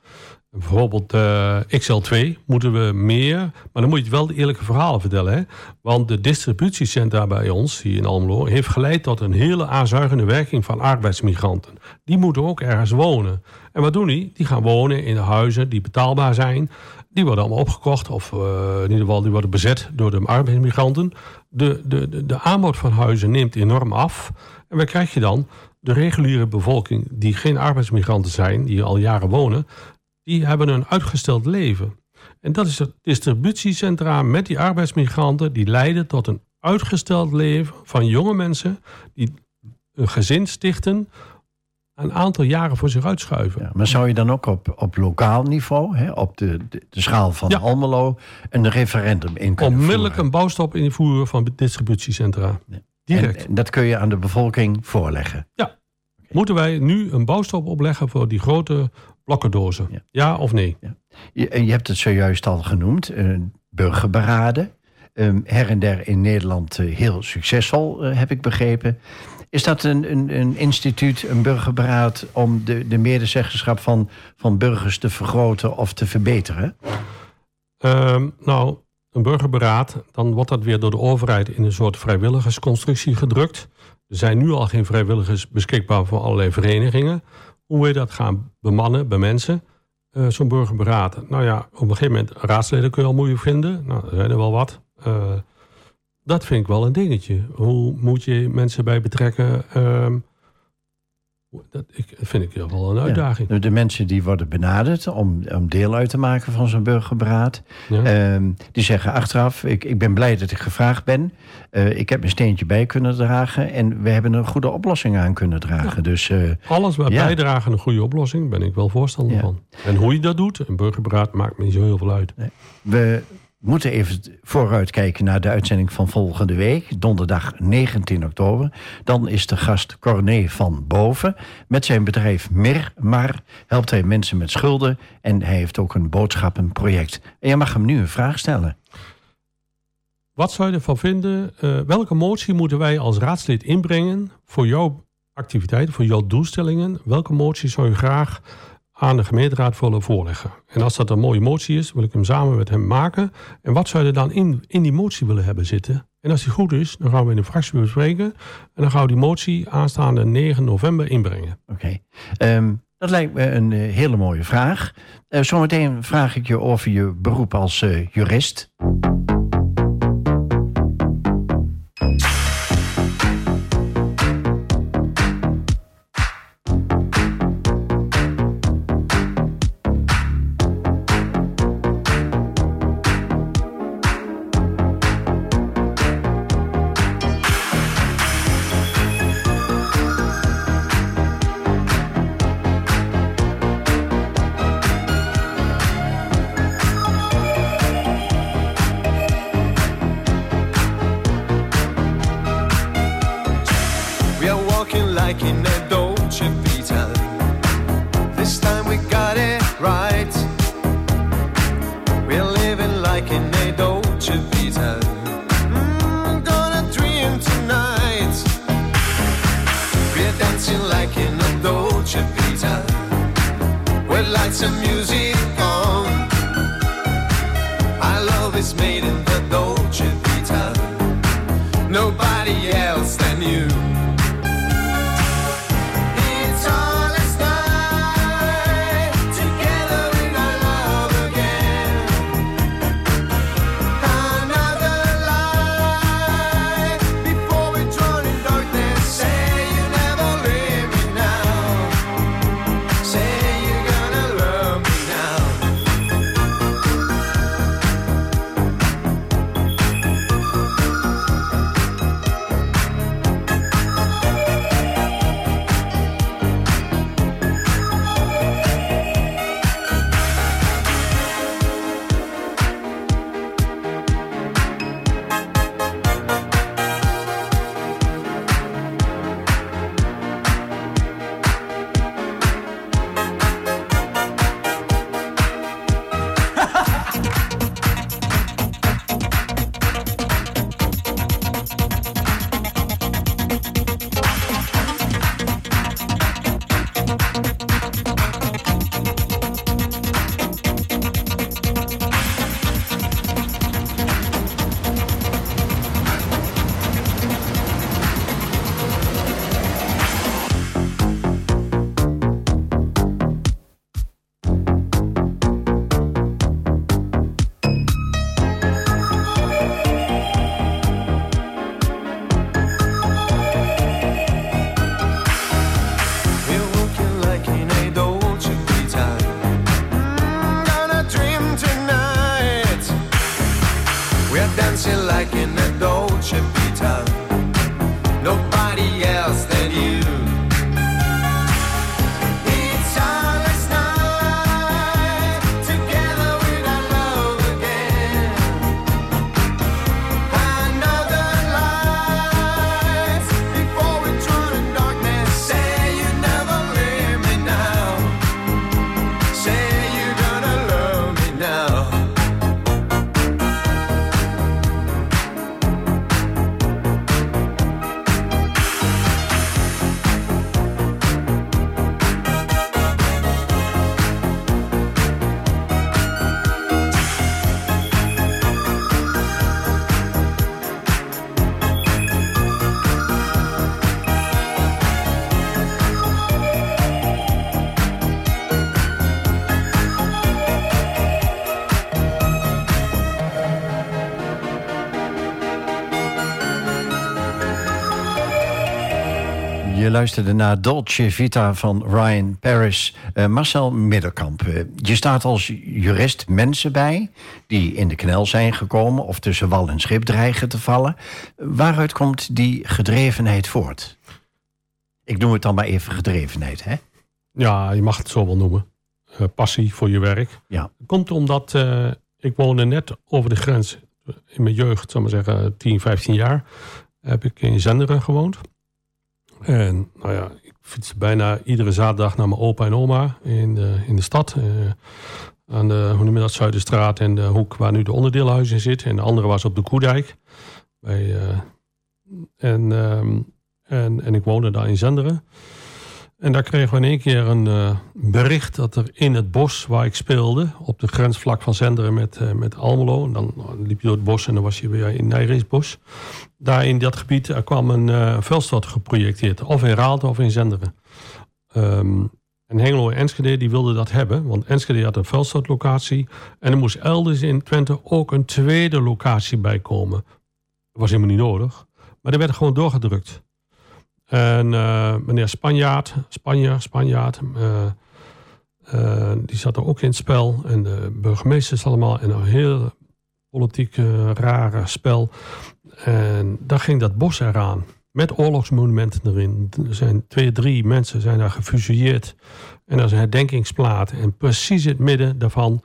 Bijvoorbeeld eh, XL2 moeten we meer. Maar dan moet je wel de eerlijke verhalen vertellen. Hè? Want de distributiecentra bij ons, hier in Almelo... heeft geleid tot een hele aanzuigende werking van arbeidsmigranten. Die moeten ook ergens wonen. En wat doen die? Die gaan wonen in de huizen die betaalbaar zijn. Die worden allemaal opgekocht. Of uh, in ieder geval, die worden bezet door de arbeidsmigranten. De, de, de, de aanbod van huizen neemt enorm af. En wat krijg je dan? De reguliere bevolking die geen arbeidsmigranten zijn... die al jaren wonen die hebben een uitgesteld leven. En dat is het distributiecentra met die arbeidsmigranten... die leiden tot een uitgesteld leven van jonge mensen... die een gezin stichten, een aantal jaren voor zich uitschuiven. Ja, maar zou je dan ook op, op lokaal niveau, hè, op de, de, de schaal van Ja. Almelo... een referendum in kunnen Onmiddellijk voeren? een bouwstop invoeren van distributiecentra. Direct. En, en dat kun je aan de bevolking voorleggen. Moeten wij nu een bouwstop opleggen voor die grote blokkendozen? Ja. Ja, of nee? Je, en je hebt het zojuist al genoemd, eh, burgerberaden. Ehm, her en der in Nederland eh, heel succesvol, eh, heb ik begrepen. Is dat een, een, een instituut, een burgerberaad... om de, de medezeggenschap van, van burgers te vergroten of te verbeteren? Ehm, nou, een burgerberaad, dan wordt dat weer door de overheid in een soort vrijwilligersconstructie gedrukt. Er zijn nu al geen vrijwilligers beschikbaar voor allerlei verenigingen. Hoe wil je dat gaan bemannen bij mensen? Eh, Zo'n burgerberaad. Nou ja, op een gegeven moment raadsleden kun je al moeilijk vinden. Nou, er zijn er wel wat. Eh, dat vind ik wel een dingetje. Hoe moet je mensen bij betrekken? Ehm, dat ik, vind ik wel een uitdaging. De, de mensen die worden benaderd om, om deel uit te maken van zo'n burgerberaad... Ja. Ehm, die zeggen achteraf, ik, ik ben blij dat ik gevraagd ben. Eh, ik heb mijn steentje bij kunnen dragen... en we hebben een goede oplossing aan kunnen dragen. Dus eh, Alles wat bijdragen een goede oplossing, ben ik wel voorstander van. En hoe je dat doet, een burgerberaad maakt me niet zo heel veel uit. we moeten even vooruitkijken naar de uitzending van volgende week. Donderdag 19 oktober. Dan is de gast Corné van Boven. Met zijn bedrijf Mirmar helpt hij mensen met schulden... en hij heeft ook een boodschappenproject. En je mag hem nu een vraag stellen. Wat zou je ervan vinden? eh, welke motie moeten wij als raadslid inbrengen voor jouw activiteiten, voor jouw doelstellingen? Welke motie zou je graag aan de gemeenteraad willen voorleggen? En als dat een mooie motie is, wil ik hem samen met hem maken. En wat zou je dan in, in die motie willen hebben zitten? En als die goed is, dan gaan we in de fractie bespreken. En dan gaan we die motie aanstaande 9 november inbrengen. Oké. Ehm, dat lijkt me een eh, hele mooie vraag. Eh, zometeen vraag ik je over je beroep als eh, jurist. Luisterde naar Dolce Vita van Ryan Paris. Eh, Marcel Middelkamp, eh, je staat als jurist mensen bij... die in de knel zijn gekomen of tussen wal en schip dreigen te vallen. Waaruit komt die gedrevenheid voort? Ik noem het dan maar even gedrevenheid, hè? Ja, je mag het zo wel noemen. Eh, passie voor je werk. Ja. Komt omdat ik woonde net over de grens in mijn jeugd, zal maar zeggen 10, 15 jaar, heb ik in Zenderen gewoond. En nou ja, ik fiets bijna iedere zaterdag naar mijn opa en oma in de, in de stad. eh, aan de, hoe noem dat, Zuiderstraat en de hoek waar nu de onderdeelhuis in zit. En de andere was op de Koedijk. Bij, eh, en, ehm, en, en ik woonde daar in Zenderen. En daar kregen we in één keer een eh, bericht dat er in het bos waar ik speelde, op de grensvlak van Zenderen met, eh, met Almelo, en dan liep je door het bos en dan was je weer in Nijreesbos. Daar in dat gebied er kwam een eh vuilstad geprojecteerd, of in Raalte of in Zenderen. Ehm, en Hengelo en Enschede die wilden dat hebben, want Enschede had een vuilstadlocatie en er moest elders in Twente ook een tweede locatie bij komen. Dat was helemaal niet nodig, maar er werd gewoon doorgedrukt. En eh, meneer Spanjaard, Spanje, Spanjaard, eh, eh, die zat er ook in het spel. En de burgemeesters allemaal. En een heel politiek rare spel. En daar ging dat bos eraan. Met oorlogsmonumenten erin. Er zijn twee, drie mensen zijn daar gefusilleerd. En dat is een herdenkingsplaat. En precies in het midden daarvan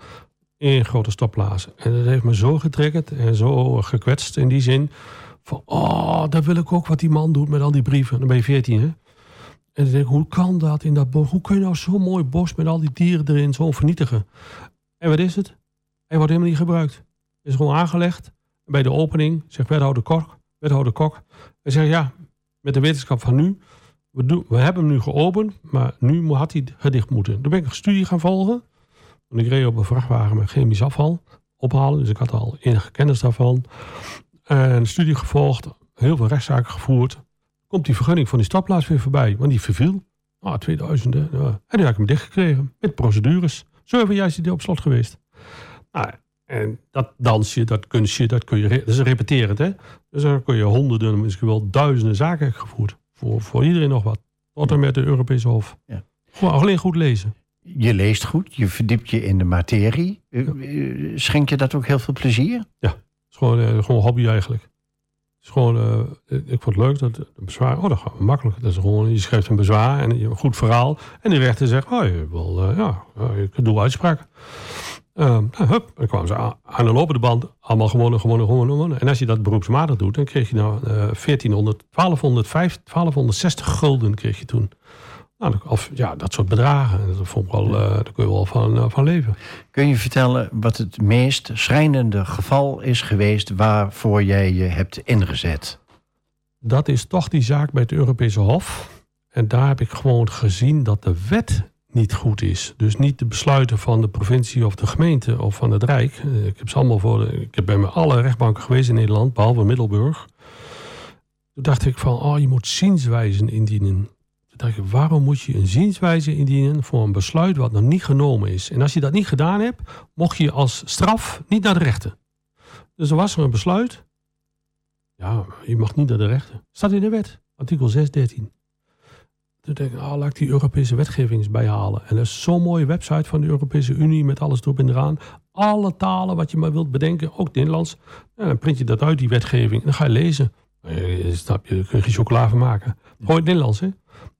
één grote stopplaats. En dat heeft me zo getriggerd en zo gekwetst in die zin. Van, oh, dat wil ik ook wat die man doet met al die brieven. Dan ben je veertien, hè? En dan denk ik, hoe kan dat in dat bos? Hoe kun je nou zo'n mooi bos met al die dieren erin zo vernietigen? En wat is het? Hij wordt helemaal niet gebruikt. Het is gewoon aangelegd. Bij de opening zegt wethouder Kok, wethouder Kok. Hij zegt, ja, met de wetenschap van nu, we, doen, we hebben hem nu geopend, maar nu had hij gedicht moeten. Toen ben ik een studie gaan volgen. Ik reed op een vrachtwagen met chemisch afval ophalen. Dus ik had al enige kennis daarvan. En een studie gevolgd, heel veel rechtszaken gevoerd. Komt die vergunning van die stapplaats weer voorbij, want die verviel. Ah, 2000. hè. Ja. En toen heb ik hem dichtgekregen met procedures. Zeven jaar is hij op slot geweest. Nou, en dat dansje, dat kunstje, dat kun je. Dat is repeterend, hè? Dus dan kun je honderden, misschien wel duizenden zaken gevoerd. Voor, voor iedereen nog wat. Tot en met de Europese Hof. Ja. Gewoon alleen goed lezen. Je leest goed, je verdiept je in de materie. Eh, Schenk je dat ook heel veel plezier? Het is gewoon, eh, gewoon hobby eigenlijk. Het is gewoon, eh, ik vond het leuk dat de bezwaar, oh dat gaat makkelijk. Dat is gewoon, je schrijft een bezwaar en je, een goed verhaal. En de rechter zegt, oh je wil, eh, ja, je doet uitspraak. Ehm, nou, hup, dan kwamen ze aan, aan de lopende band, allemaal gewonnen, gewonnen, gewonnen. En als je dat beroepsmatig doet, dan kreeg je nou eh 1400, 1205, 1260 gulden kreeg je toen. Nou, of ja, dat soort bedragen. En Dat vond ik wel, eh, daar kun je wel van, eh, van leven. Kun je vertellen wat het meest schrijnende geval is geweest waarvoor jij je hebt ingezet? dat is toch die zaak bij het Europese Hof. En daar heb ik gewoon gezien dat de wet niet goed is. Dus niet de besluiten van de provincie of de gemeente of van het Rijk. Eh, Ik heb ze allemaal voor. De, ik heb bij alle rechtbanken geweest in Nederland, behalve Middelburg. Toen dacht ik van, oh, je moet zienswijzen indienen. Waarom moet je een zienswijze indienen voor een besluit wat nog niet genomen is? En als je dat niet gedaan hebt, mocht je als straf niet naar de rechter. Dus er was er een besluit. Ja, je mag niet naar de rechter. Staat in de wet, artikel 613. Toen denk ik, ah, laat ik die Europese wetgeving eens bijhalen. En dat is zo'n mooie website van de Europese Unie met alles erop en eraan. Alle talen wat je maar wilt bedenken, ook Nederlands. En dan print je dat uit, die wetgeving, en dan ga je lezen. Eh, Snap je, daar kun je geen chocola maken. Gewoon in het Nederlands, hè.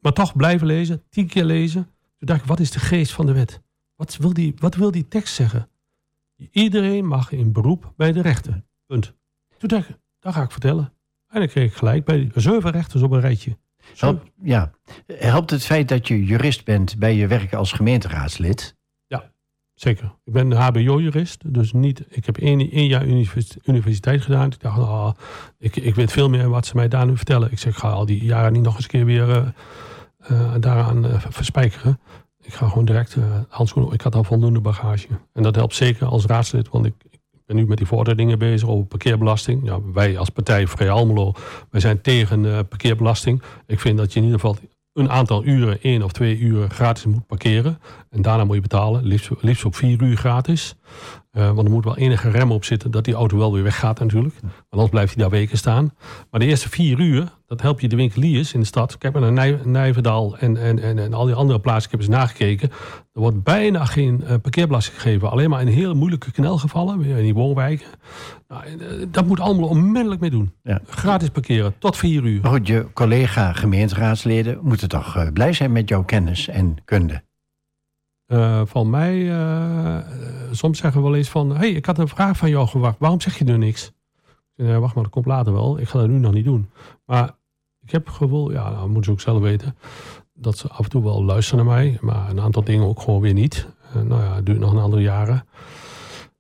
Maar toch blijven lezen, tien keer lezen. Toen dacht ik, wat is de geest van de wet? Wat wil die, wat wil die tekst zeggen? Iedereen mag in beroep bij de rechter. Punt. Toen dacht ik, dat ga ik vertellen. En dan kreeg ik gelijk bij zeven rechters op een rijtje. Help, ja. Helpt het feit dat je jurist bent bij je werk als gemeenteraadslid? zeker. Ik ben HBO-jurist, dus niet. Ik heb één, één jaar univers- universiteit gedaan. Ik dacht, ah, ik, ik weet veel meer wat ze mij daar nu vertellen. Ik zeg, ik ga al die jaren niet nog eens een keer weer eh, eh, daaraan eh, verspijkeren. Ik ga gewoon direct eh handschoenen. Ik had al voldoende bagage. En dat helpt zeker als raadslid, want ik, ik ben nu met die vorderingen bezig over parkeerbelasting. Wij als partij Vrij Almelo, wij zijn tegen parkeerbelasting. Ik vind dat je in ieder geval een aantal uren, één of twee uur gratis moet parkeren. En daarna moet je betalen, liefst op vier uur gratis. Eh, want er moet wel enige rem op zitten dat die auto wel weer weggaat natuurlijk. Want anders blijft hij daar weken staan. Maar de eerste vier uur, dat help je de winkeliers in de stad. Ik heb naar Nij Nijverdal en, en, en, en al die andere plaatsen, ik heb eens nagekeken. Er wordt bijna geen eh, parkeerbelasting gegeven. Alleen maar in heel moeilijke knelgevallen, weer in die woonwijken. Nou, eh, dat moet allemaal onmiddellijk mee doen. Ja. Gratis parkeren, tot vier uur. Maar goed, je collega gemeenteraadsleden moeten toch blij zijn met jouw kennis en kunde. Eh, van mij, eh, soms zeggen we wel eens van... hey, ik had een vraag van jou gewacht. Waarom zeg je nu niks? "Ja, wacht maar, dat komt later wel. Ik ga dat nu nog niet doen. Maar ik heb gevoel, ja, nou, moeten ze ook zelf weten... dat ze af en toe wel luisteren naar mij. Maar een aantal dingen ook gewoon weer niet. Eh, nou ja, het duurt nog een aantal jaren.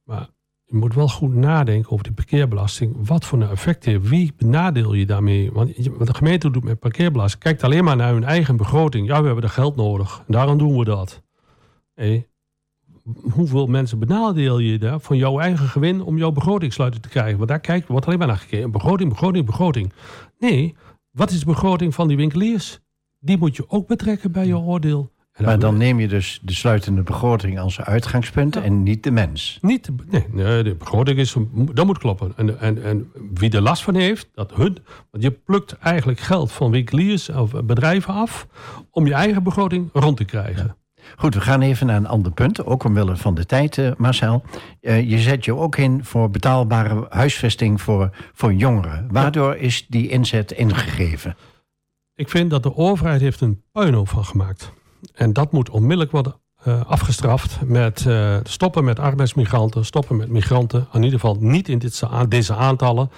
Maar je moet wel goed nadenken over die parkeerbelasting. Wat voor een effect heeft. Wie benadeel je daarmee? Want de gemeente doet met parkeerbelasting... kijkt alleen maar naar hun eigen begroting. Ja, we hebben er geld nodig. En daarom doen we dat. Hé, hoeveel mensen benadeel je daar van jouw eigen gewin om jouw begrotingsluiting te krijgen? Want daar kijkt, wordt alleen maar naar gekeken. Begroting, begroting, begroting. Nee, wat is de begroting van die winkeliers? Die moet je ook betrekken bij je oordeel. En Maar dan neem je dus de sluitende begroting als uitgangspunt en niet de mens. Niet, nee, nee, de begroting is, dat moet kloppen. En, en, en wie er last van heeft, dat hun. Want je plukt eigenlijk geld van winkeliers of bedrijven af om je eigen begroting rond te krijgen. Goed, we gaan even naar een ander punt, ook omwille van de tijd, eh, Marcel. Eh, je zet je ook in voor betaalbare huisvesting voor, voor jongeren. Waardoor is die inzet ingegeven? Ik vind dat de overheid heeft een puinhoop van gemaakt. En dat moet onmiddellijk worden eh, afgestraft met stoppen met arbeidsmigranten, stoppen met migranten. In ieder geval niet in dit, deze aantallen.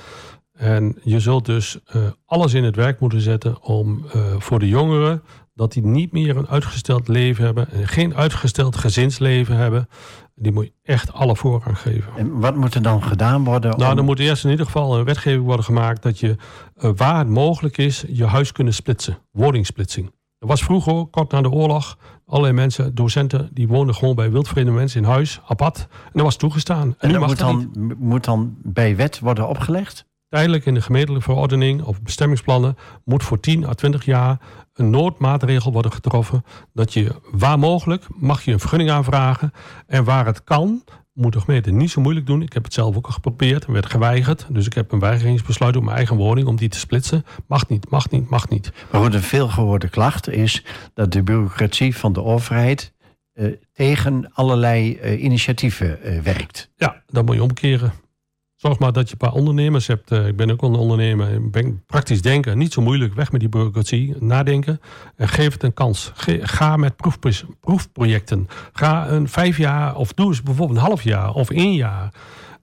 En je zult dus alles in het werk moeten zetten om voor de jongeren dat die niet meer een uitgesteld leven hebben en geen uitgesteld gezinsleven hebben. Die moet je echt alle voorrang geven. En wat moet er dan gedaan worden? Nou, er moet eerst in ieder geval een wetgeving worden gemaakt dat je, eh, waar het mogelijk is, je huis kunnen splitsen. Woningsplitsing. Er was vroeger, kort na de oorlog, allerlei mensen, docenten, die woonden gewoon bij wildvreemde mensen in huis, apart. En dat was toegestaan. En, dat mag moet dat niet. dan, moet dan bij wet worden opgelegd? Tijdelijk in de gemeentelijke verordening of bestemmingsplannen moet voor 10 à 20 jaar een noodmaatregel worden getroffen. Dat je waar mogelijk mag je een vergunning aanvragen. En waar het kan, moet de gemeente niet zo moeilijk doen. Ik heb het zelf ook al geprobeerd en werd geweigerd. Dus ik heb een weigeringsbesluit op mijn eigen woning om die te splitsen. Mag niet, mag niet, mag niet. Maar goed, een veelgehoorde klacht is dat de bureaucratie van de overheid eh, tegen allerlei eh, initiatieven eh, werkt. Ja, dat moet je omkeren. Zorg maar dat je een paar ondernemers hebt. Eh, Ik ben ook een ondernemer. Ik ben praktisch denken. Niet zo moeilijk. Weg met die bureaucratie. Nadenken. En geef het een kans. Ga met proefpro- proefprojecten. Ga een vijf jaar. Of doe eens bijvoorbeeld een half jaar. Of één jaar.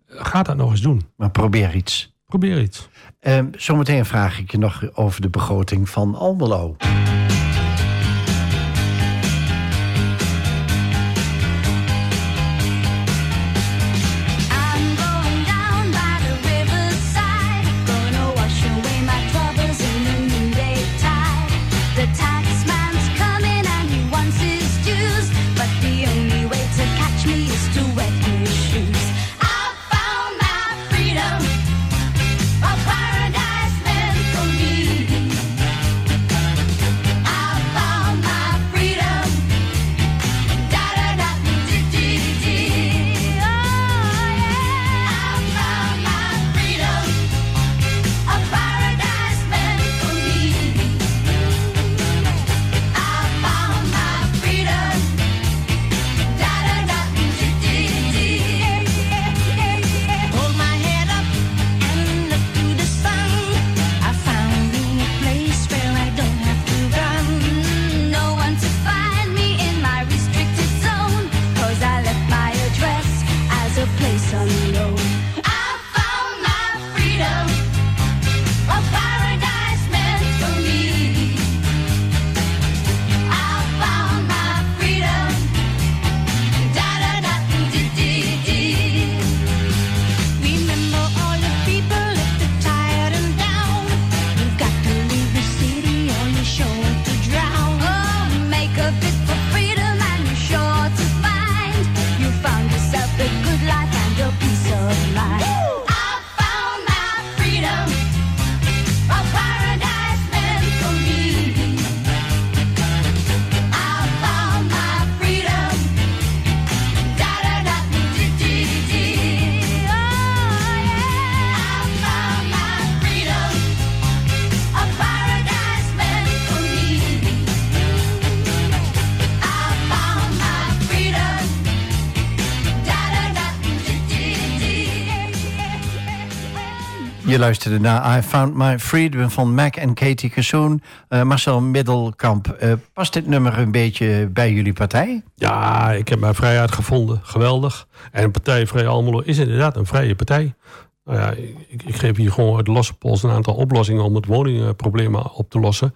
Ga dat nog eens doen. Maar probeer iets. Probeer iets. Eh, zometeen vraag ik je nog over de begroting van Almelo. Luisterde naar I Found My Freedom van Mac en Katie Kassoen. Eh, Marcel Middelkamp, eh, past dit nummer een beetje bij jullie partij? Ja, ik heb mijn vrijheid gevonden. Geweldig. En Partij Vrij Almelo is inderdaad een vrije partij. Nou ja, ik, ik geef hier gewoon uit losse pols een aantal oplossingen om het woningprobleem op te lossen.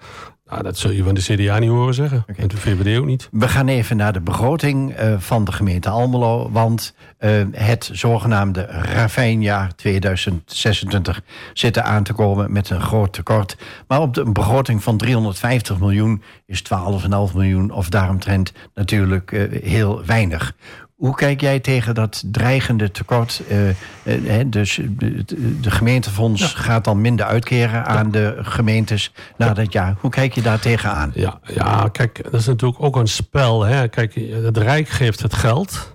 Nou, dat zul je van de CDA niet horen zeggen. En de VVD ook niet. We gaan even naar de begroting eh, van de gemeente Almelo. Want eh, het zogenaamde ravijnjaar 2026 zit er aan te komen met een groot tekort. Maar op de een begroting van 350 miljoen is 12,5 miljoen of daaromtrent natuurlijk eh, heel weinig. Hoe kijk jij tegen dat dreigende tekort? Eh, eh, dus de, de gemeentefonds gaat dan minder uitkeren aan de gemeentes na dat jaar. Hoe kijk je daar tegenaan? Ja, ja, kijk, dat is natuurlijk ook een spel. Hè. Kijk, het Rijk geeft het geld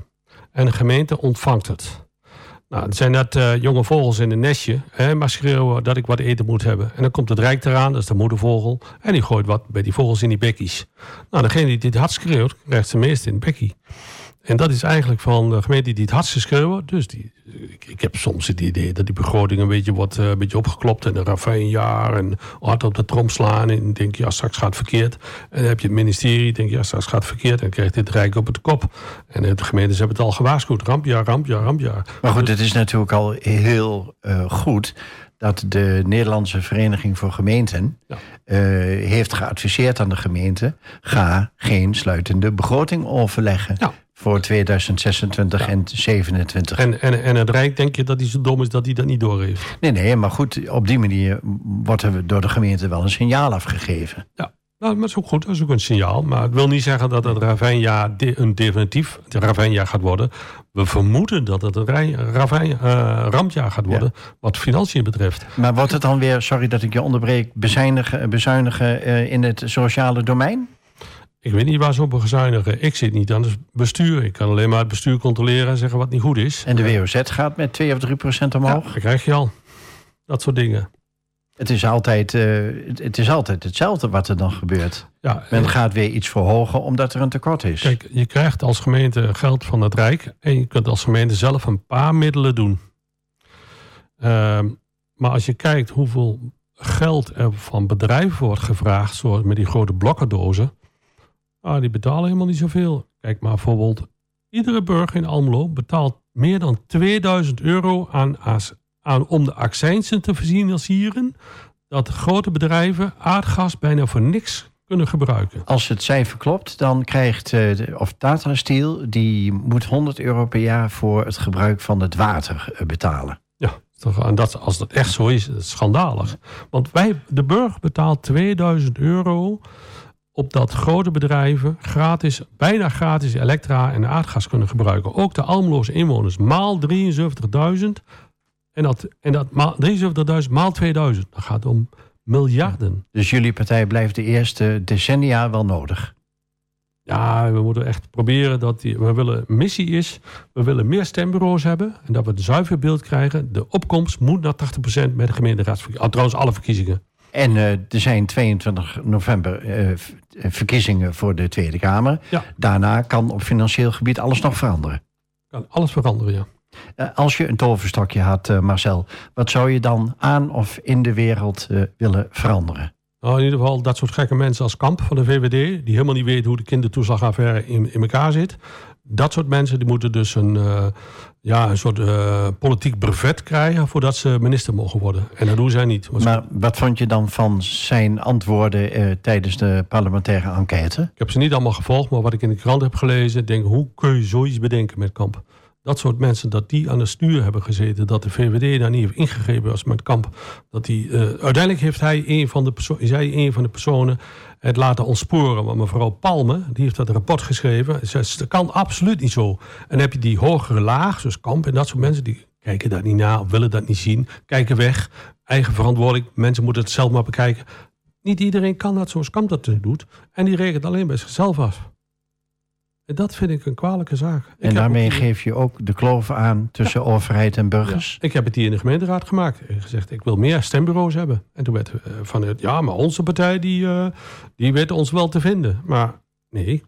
en de gemeente ontvangt het. Nou, het zijn net eh, jonge vogels in een nestje, hè, maar schreeuwen dat ik wat eten moet hebben. En dan komt het Rijk eraan, dat is de moedervogel, en die gooit wat bij die vogels in die bekkies. Nou, degene die dit hard schreeuwt, krijgt ze meest in de bekkie. En dat is eigenlijk van de gemeente die het hardste schreeuwen. Dus die, ik, ik heb soms het idee dat die begroting een beetje wordt eh, een beetje opgeklopt. En een ravijnjaar en hard op de trom slaan. En denk je, ja, straks gaat het verkeerd. En dan heb je het ministerie, denk je, ja, straks gaat het verkeerd. En dan krijgt dit Rijk op het kop. En de gemeentes hebben het al gewaarschuwd. Rampjaar, rampjaar, rampjaar. Maar goed, het is natuurlijk al heel eh, goed dat de Nederlandse Vereniging voor Gemeenten Ja. eh, heeft geadviseerd aan de gemeente: ga geen sluitende begroting overleggen Ja. Voor 2026 en 2027. En, en, en het Rijk, denk je dat hij zo dom is dat hij dat niet doorheeft? Nee, nee, maar goed, op die manier wordt er door de gemeente wel een signaal afgegeven. Ja. Nou, dat is ook goed, dat is ook een signaal. Maar het wil niet zeggen dat het ravijnjaar een definitief ravijnjaar gaat worden. We vermoeden dat het een ravijn, eh, rampjaar gaat worden, wat financiën betreft. Maar wordt het dan weer, sorry dat ik je onderbreek, bezuinigen, bezuinigen eh, in het sociale domein? Ik weet niet waar ze op bezuinigen. Ik zit niet aan het bestuur. Ik kan alleen maar het bestuur controleren en zeggen wat niet goed is. En de WOZ gaat met 2 of 3 procent omhoog? Ja, dat krijg je al. Dat soort dingen. Het, is altijd, eh, het, is altijd hetzelfde wat er dan gebeurt. Ja, Men eh, gaat weer iets verhogen omdat er een tekort is. Kijk, je krijgt als gemeente geld van het Rijk en je kunt als gemeente zelf een paar middelen doen. Ehm, maar als je kijkt hoeveel geld er van bedrijven wordt gevraagd, zoals met die grote blokkendozen, ah, die betalen helemaal niet zoveel. Kijk maar bijvoorbeeld, iedere burger in Almelo betaalt meer dan 2000 euro aan, aan om de accijnsen te financieren, dat grote bedrijven aardgas bijna voor niks kunnen gebruiken. Als het cijfer klopt, dan krijgt eh, de- of Tata Steel... die moet 100 euro per jaar voor het gebruik van het water eh, betalen. Ja, toch, en dat, als dat echt zo is, dat is schandalig. Want wij, de burger betaalt 2000 euro op dat grote bedrijven gratis, bijna gratis elektra en aardgas kunnen gebruiken. Ook de Almeloze inwoners, maal 73.000. En dat, en dat maal, 73.000 maal 2000. Dat gaat om miljarden. Dus jullie partij blijft de eerste decennia wel nodig. Ja, we moeten echt proberen dat die. We willen missie is. We willen meer stembureaus hebben. En dat we een zuiver beeld krijgen. De opkomst moet naar 80% met de gemeenteraadsverkiezingen. Oh, trouwens, alle verkiezingen. En eh, er zijn 22 november eh, eh, verkiezingen voor de Tweede Kamer. Ja. Daarna kan op financieel gebied alles nog veranderen. Kan alles veranderen, ja. Als je een toverstokje had, Marcel, wat zou je dan aan of in de wereld willen veranderen? Nou, in ieder geval dat soort gekke mensen als Kamp van de VVD, die helemaal niet weten hoe de kindertoeslagaffaire in, in elkaar zit. Dat soort mensen die moeten dus een, ja, een soort eh, politiek brevet krijgen voordat ze minister mogen worden. En dat doen zij niet. Maar wat vond je dan van zijn antwoorden eh, tijdens de parlementaire enquête? Ik heb ze niet allemaal gevolgd, maar wat ik in de krant heb gelezen, denk hoe kun je zoiets bedenken met Kamp? Dat soort mensen, dat die aan het stuur hebben gezeten, dat de VVD daar niet heeft ingegrepen als met Kamp. Dat die, eh, uiteindelijk heeft hij een van de is hij van de personen het laten ontsporen. Want mevrouw Palme, die heeft dat rapport geschreven. Ze zegt, dat kan absoluut niet zo. En heb je die hogere laag, zoals Kamp en dat soort mensen, die kijken daar niet naar, willen dat niet zien, kijken weg. Eigen verantwoording, mensen moeten het zelf maar bekijken. Niet iedereen kan dat zoals Kamp dat doet. En die rekent alleen bij zichzelf af. En dat vind ik een kwalijke zaak. Ik En daarmee geef je ook de kloof aan tussen overheid en burgers. ik heb het hier in de gemeenteraad gemaakt. En gezegd, ik wil meer stembureaus hebben. En toen werd eh, van het, ja, maar onze partij die, eh, die weet ons wel te vinden. Maar nee,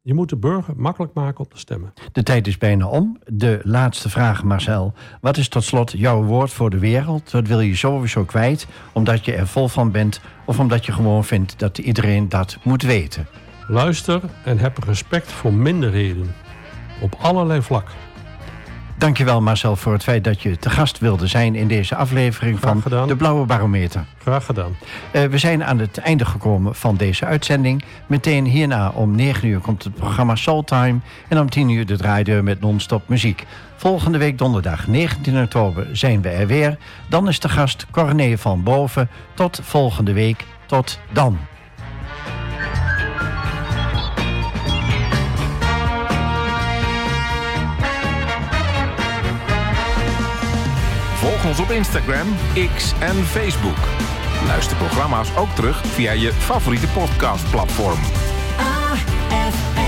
Je moet de burger makkelijk maken om te stemmen. De tijd is bijna om. De laatste vraag, Marcel. Wat is tot slot jouw woord voor de wereld? Dat wil je sowieso kwijt, omdat je er vol van bent... of omdat je gewoon vindt dat iedereen dat moet weten. Luister en heb respect voor minderheden. Op allerlei vlakken. Dankjewel Marcel voor het feit dat je te gast wilde zijn... in deze aflevering van. De Blauwe Barometer. Graag gedaan. Eh, we zijn aan het einde gekomen van deze uitzending. Meteen hierna om 9 uur komt het programma Soultime... en om 10 uur de draaideur met non-stop muziek. Volgende week donderdag 19 oktober zijn we er weer. Dan is de gast Corné van Boven. Tot volgende week. Tot dan. Ons op Instagram, X en Facebook. Luister programma's ook terug via je favoriete podcastplatform. AFM